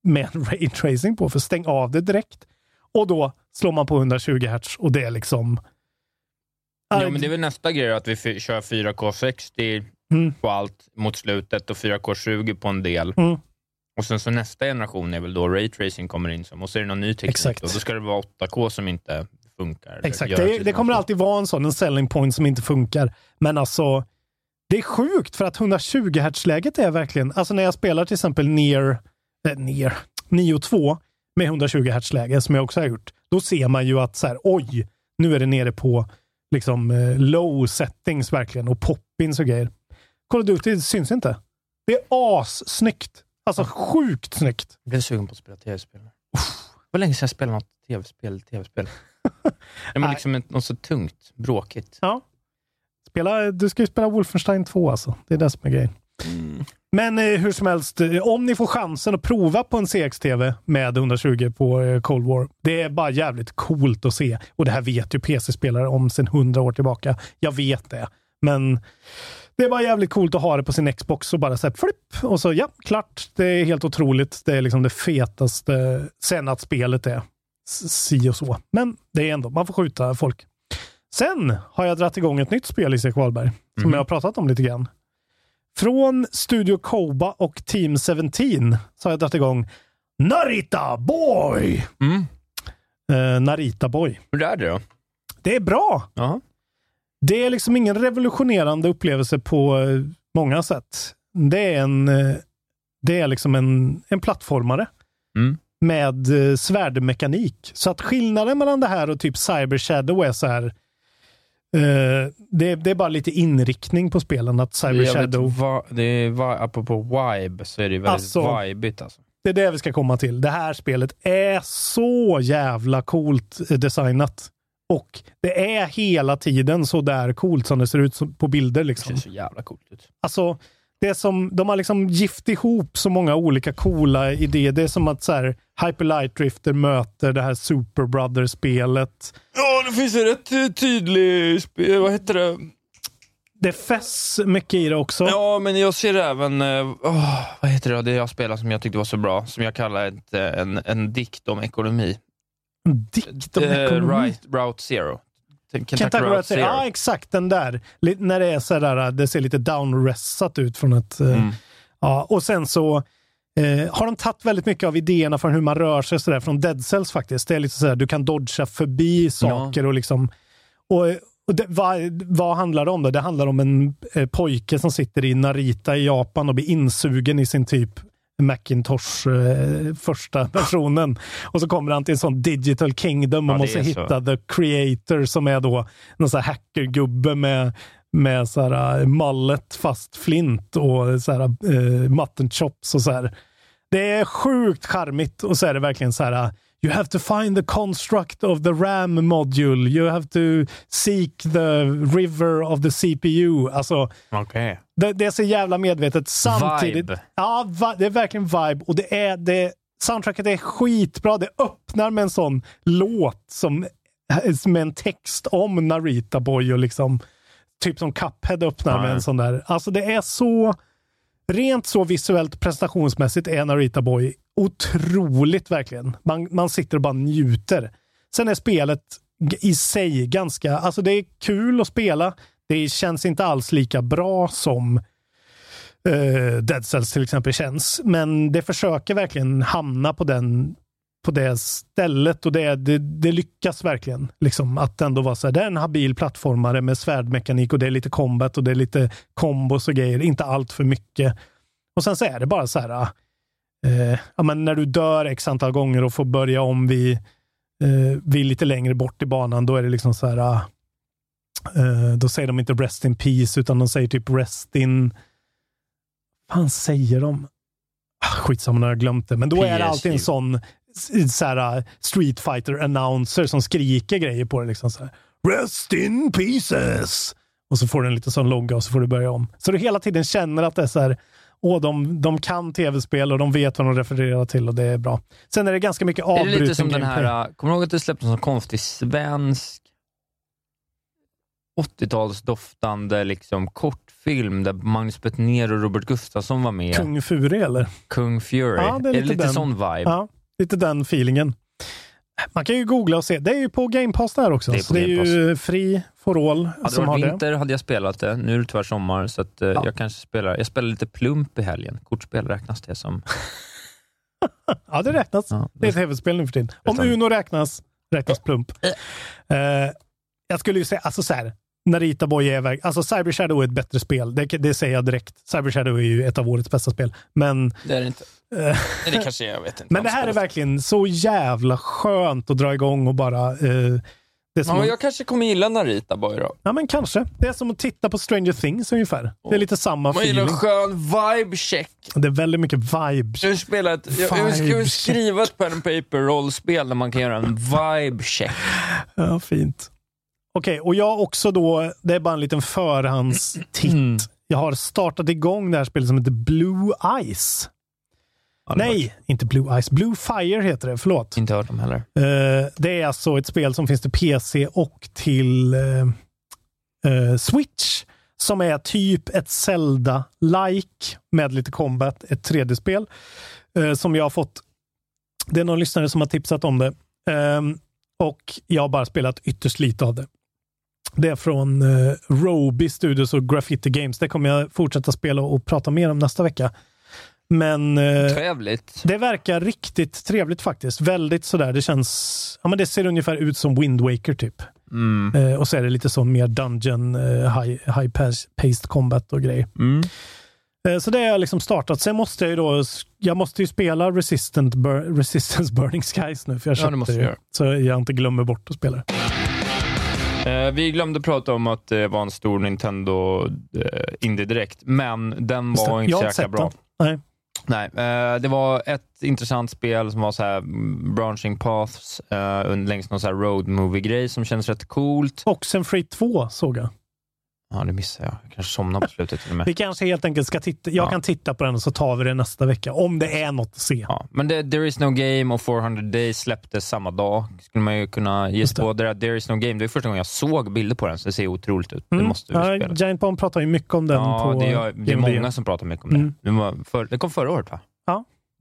med en [laughs] raytracing på, för stäng av det direkt. Och då slår man på 120 Hz och det är liksom... Ja, men det är väl nästa grej att vi kör 4K 60 Mm. på allt mot slutet och 4K 20 på en del. Mm. Och sen så nästa generation är väl då raytracing kommer in som, och så är det någon ny teknik. Exakt. Och då ska det vara 8K som inte funkar. Exakt, det, till det kommer alltid vara en sån en selling point som inte funkar. Men alltså, det är sjukt för att 120 Hz-läget är verkligen, alltså när jag spelar till exempel Near, eh, Near, Nio 2 med 120 Hz-läge som jag också har gjort, då ser man ju att så här, oj, nu är det nere på liksom eh, low settings verkligen och poppins och grejer. Call of Duty syns inte. Det är assnyggt. Alltså sjukt snyggt. Jag blev sugen på att spela tv-spel. Det var länge sedan jag spelade något tv-spel. tv-spel. [laughs] det var liksom något så tungt, bråkigt. Ja. Spela, du ska ju spela Wolfenstein 2 alltså. Det är det som är grejen. Men eh, hur som helst, eh, om ni får chansen att prova på en CX-TV med 120 på eh, Cold War. Det är bara jävligt coolt att se. Och det här vet ju PC-spelare om sedan 100 år tillbaka. Jag vet det. Men det är bara jävligt coolt att ha det på sin Xbox och bara säga flipp och så ja, klart. Det är helt otroligt. Det är liksom det fetaste. Sen att spelet är si och så. Men det är ändå, man får skjuta folk. Sen har jag dragit igång ett nytt spel, Isak Wahlberg, som jag har pratat om lite grann. Från Studio Koba och Team 17 så har jag dragit igång Narita Boy! Mm. Eh, Narita Boy. Hur är det då? Det är bra! Jaha. Det är liksom ingen revolutionerande upplevelse på, många sätt. Det är en, eh, det är liksom en, en plattformare Mm. med eh, svärdmekanik. Så att skillnaden mellan det här och typ Cyber Shadow är så här. Eh, det, det är bara lite inriktning på spelen. Att Cyber Jag vet Shadow, vad- det är, va- apropå vibe, så är det väldigt Alltså- vibigt alltså. det är det vi ska komma till. Det här spelet är så jävla coolt eh, designat. Och det är hela tiden så där coolt som det ser ut på bilder. Det Liksom. ser så jävla coolt ut. Alltså, det är som, de har liksom gift ihop så många olika coola idéer. Det är som att så här, Hyper Light Drifter möter det här Super Brothers-spelet. Ja, det finns en rätt tydlig, vad heter det? Det fästs mycket i det också. Ja, men jag ser även, åh, vad heter det, det jag spelade som jag tyckte var så bra, som jag kallar ett, eh, en, en dikt om ekonomi. Dikt om Eh, ekonomi. right, Route Zero. Kentucky, Route Zero. Ja, exakt den där. Lite, när det är så där, det ser lite downressat ut från ett... eh, Mm. Ja, och sen så eh, har de tagit väldigt mycket av idéerna från hur man rör sig så där, från Dead Cells faktiskt. Det är lite så här, du kan dodga förbi saker och liksom... Och, och det, vad, vad handlar det om? Då? Det handlar om en eh, pojke som sitter i Narita i Japan och blir insugen i sin typ Macintosh eh, första [laughs] versionen. Och så kommer han till en sån digital kingdom och Ja, måste är så. hitta the creator som är då någon sån här hackergubbe med med så här uh, mallet fast flint och så här uh, mutton chops och så här. Det är sjukt charmigt och så är det verkligen så här uh, You have to find the construct of the RAM module. You have to seek the river of the CPU. Alltså, Okej. det, det är så jävla medvetet. Samtidigt. Vibe. Ja, va, det är verkligen vibe. Och det är, det, soundtracket är skitbra. Det öppnar med en sån låt som, med en text om Narita Boy och liksom typ som Cuphead öppnar Ja, med en sån där. Alltså det är så rent så visuellt prestationsmässigt är Narita Boy otroligt verkligen. Man, man sitter och bara njuter. Sen är spelet i sig ganska, alltså det är kul att spela. Det känns inte alls lika bra som uh, Dead Cells till exempel känns. Men det försöker verkligen hamna på den på det stället och det, det, det lyckas verkligen. Liksom, att ändå vara så här, det är en habil plattformare med svärdmekanik och det är lite combat och det är lite kombos och grejer. Inte allt för mycket. Och sen så är det bara så här, eh, ja, men när du dör x antal gånger och får börja om vid, eh, vid lite längre bort i banan, då är det liksom så här, eh, då säger de inte rest in peace, utan de säger typ rest in, fan säger de? Ah, Skitsamma, nu har jag glömt det. Men då är det alltid en sån så här, Street fighter announcer som skriker grejer på det. Liksom så här, Rest in pieces! Och så får du en liten sån logga och så får du börja om. Så du hela tiden känner att det är så här, åh, de, de kan tv-spel och de vet vad de refererar till och det är bra. Sen är det ganska mycket Är det avbruten lite som den här, kommer du ihåg att det släpptes en sån konstig svensk 80-talsdoftande liksom, kortfilm där Magnus Bettner och Robert Gustafsson var med? Kung Fury eller? Kung Fury. Ja, det är är det lite lite den. sån vibe? Ja, lite den feelingen. Man kan ju googla och se. Det är ju på Game Pass där också. Det är så det är ju fri for all Hade det som har varit det. vinter hade jag spelat det. Nu är det tyvärr sommar, så att, eh, jag kanske spelar Jag spelar lite plump i helgen. Kortspel räknas det som? [laughs] Ja, det räknas. Ja, Det är ett tv-spel nu för tiden. Om. Uno räknas, räknas plump. Eh, jag skulle ju säga, alltså så här, Narita Boy är väg, alltså Cyber Shadow är ett bättre spel. Det, det säger jag direkt. Cyber Shadow är ju ett av årets bästa spel. Men, Det är det inte. eh, det kanske är, jag vet inte. men det här är verkligen så jävla skönt att dra igång och bara... Eh, det som Ja, att- jag kanske kommer gilla Narita Boy då. Ja, men kanske. Det är som att titta på Stranger Things ungefär. Det är lite samma Man gillar feeling. en skön vibe-check. Det är väldigt mycket vibe. Jag vill, spela ett, jag, jag, vill skriva ett pen and paper rollspel där man kan göra en vibe-check. Ja, fint. Okej, och jag också då, det är bara en liten förhandstitt. Mm. Jag har startat igång det här spelet som heter Blue Ice. Nej, inte Blue Ice. Blue Fire heter det, förlåt. Inte hört om heller. Eh, det är alltså ett spel som finns till PC och till eh, eh, Switch. Som är typ ett Zelda-like med lite combat, ett 3D-spel. eh, som jag har fått. Det är någon lyssnare som har tipsat om det. Och jag har bara spelat ytterst lite av det. Det är från uh, Roby Studios och Graffiti Games. Det kommer jag fortsätta spela och prata mer om nästa vecka. Men eh, Trevligt. det verkar riktigt trevligt faktiskt. Väldigt sådär, det känns... Ja, men det ser ungefär ut som Wind Waker typ. Mm. Eh, och så är det lite så mer dungeon, eh, high, high pace- paced combat och grejer. Mm. Eh, Så det har jag liksom startat. Sen måste jag ju då, jag måste ju spela Resistant Bur- Resistance Burning Skies nu, för jag Ja, köpte du det. göra. Så jag inte glömmer bort att spela det. Eh, vi glömde prata om att det var en stor Nintendo eh, Indie Direkt, men den var inte så jäkla bra. den. Nej. Nej, eh, det var ett intressant spel som var så här mm, branching paths eh, längs någon så här road movie-grej som känns rätt coolt. Oxenfree 2 såg jag. Ja, det missade jag. Jag kanske somnade på slutet till och med. Vi kanske helt enkelt ska titta. Jag Ja. kan titta på den och så tar vi det nästa vecka. Om det är något att se. Ja, men det, There is no game och 400 days släpptes samma dag. Skulle man ju kunna ge sig på. Det där There is no game, det är första gången jag såg bilder på den, så det ser otroligt ut. Det Mm. måste vi ja, spela. Giant Bomb pratar ju mycket om den Ja, på det, gör, det är många som pratar mycket om Mm. det. Det, var för, det kom förra året va?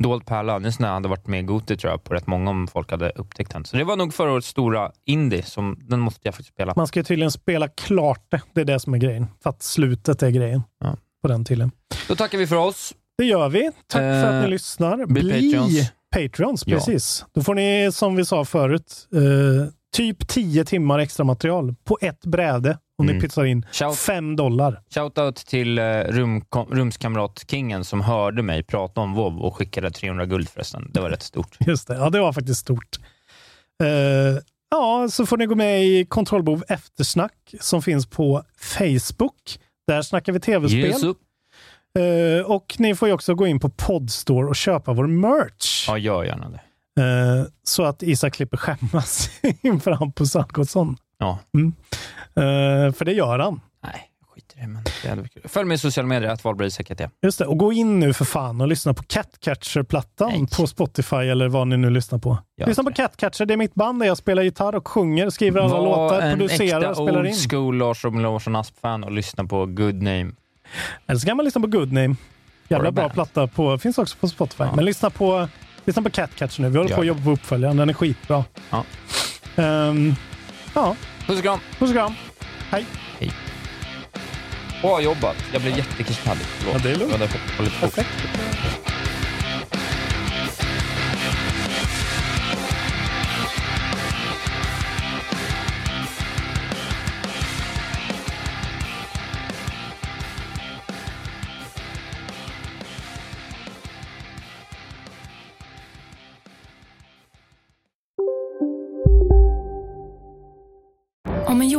Dold pärla, det är en sån där hade varit med i Goti tror jag, på rätt många om folk hade upptäckt den. Så det var nog förra årets stora indie, som, den måste jag faktiskt spela. Man ska tydligen spela klart det. Det är det som är grejen. För att slutet är grejen Ja. på den tydligen. Då tackar vi för oss. Det gör vi. Tack för att Eh, ni lyssnar. bli Patreons. Patreons, Ja. precis. Då får ni, som vi sa förut, eh, typ 10 timmar extra material på ett bräde om ni Mm. pytsar in Shout, 5 dollar. shoutout till eh, rum, rumskamrat-kingen som hörde mig prata om WoW och skickade 300 guld förresten. Det var rätt stort. Just det, ja det var faktiskt stort. Eh, ja, så får ni gå med i Kontrollbehov eftersnack som finns på Facebook. Där snackar vi tv-spel. Jesus. Eh, och ni får ju också gå in på Podstore och köpa vår merch. Ja, gör gärna det. Eh, så att Isak slipper skämmas [laughs] inför Hampus Algotsson. Ja. Eh, för det gör han. Nej, skit i det. Men det hade. Följ mig i sociala medier, att Wahlberg Just det, och gå in nu för fan och lyssna på Catcatcher-plattan på Spotify eller vad ni nu lyssnar på. Ja, lyssna på. Catcatcher, det är mitt band där jag spelar gitarr och sjunger, skriver alla låtar, en producerar äkta och spelar old in. school Lars Robin Larsson Asp-fan och lyssna på Good Name. Eller så kan man lyssna på Good Name. Jävla bra band. platta på, finns också på Spotify. Ja. Men lyssna på, lyssna på Catcatcher nu. Vi håller Gör på att jobba på uppföljaren, den är skitbra. Ja. Ehm, ja, Puss och kram! puss och kram. Hej. Bra jobbat. Jag blev jättekissnödig. Ja, det är lugnt. Perfekt.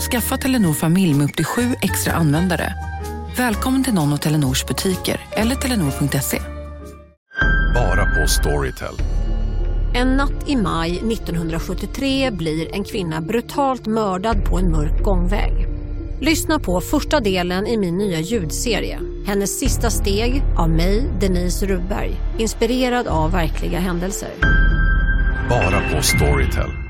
Skaffa Telenor familj med upp till sju extra användare. Välkommen till någon av Telenors butiker eller telenor.se. Bara på Storytel. En natt i maj 1973 blir en kvinna brutalt mördad på en mörk gångväg. Lyssna på första delen i min nya ljudserie. Hennes sista steg av mig, Denise Rubberg. Inspirerad av verkliga händelser. Bara på Storytel.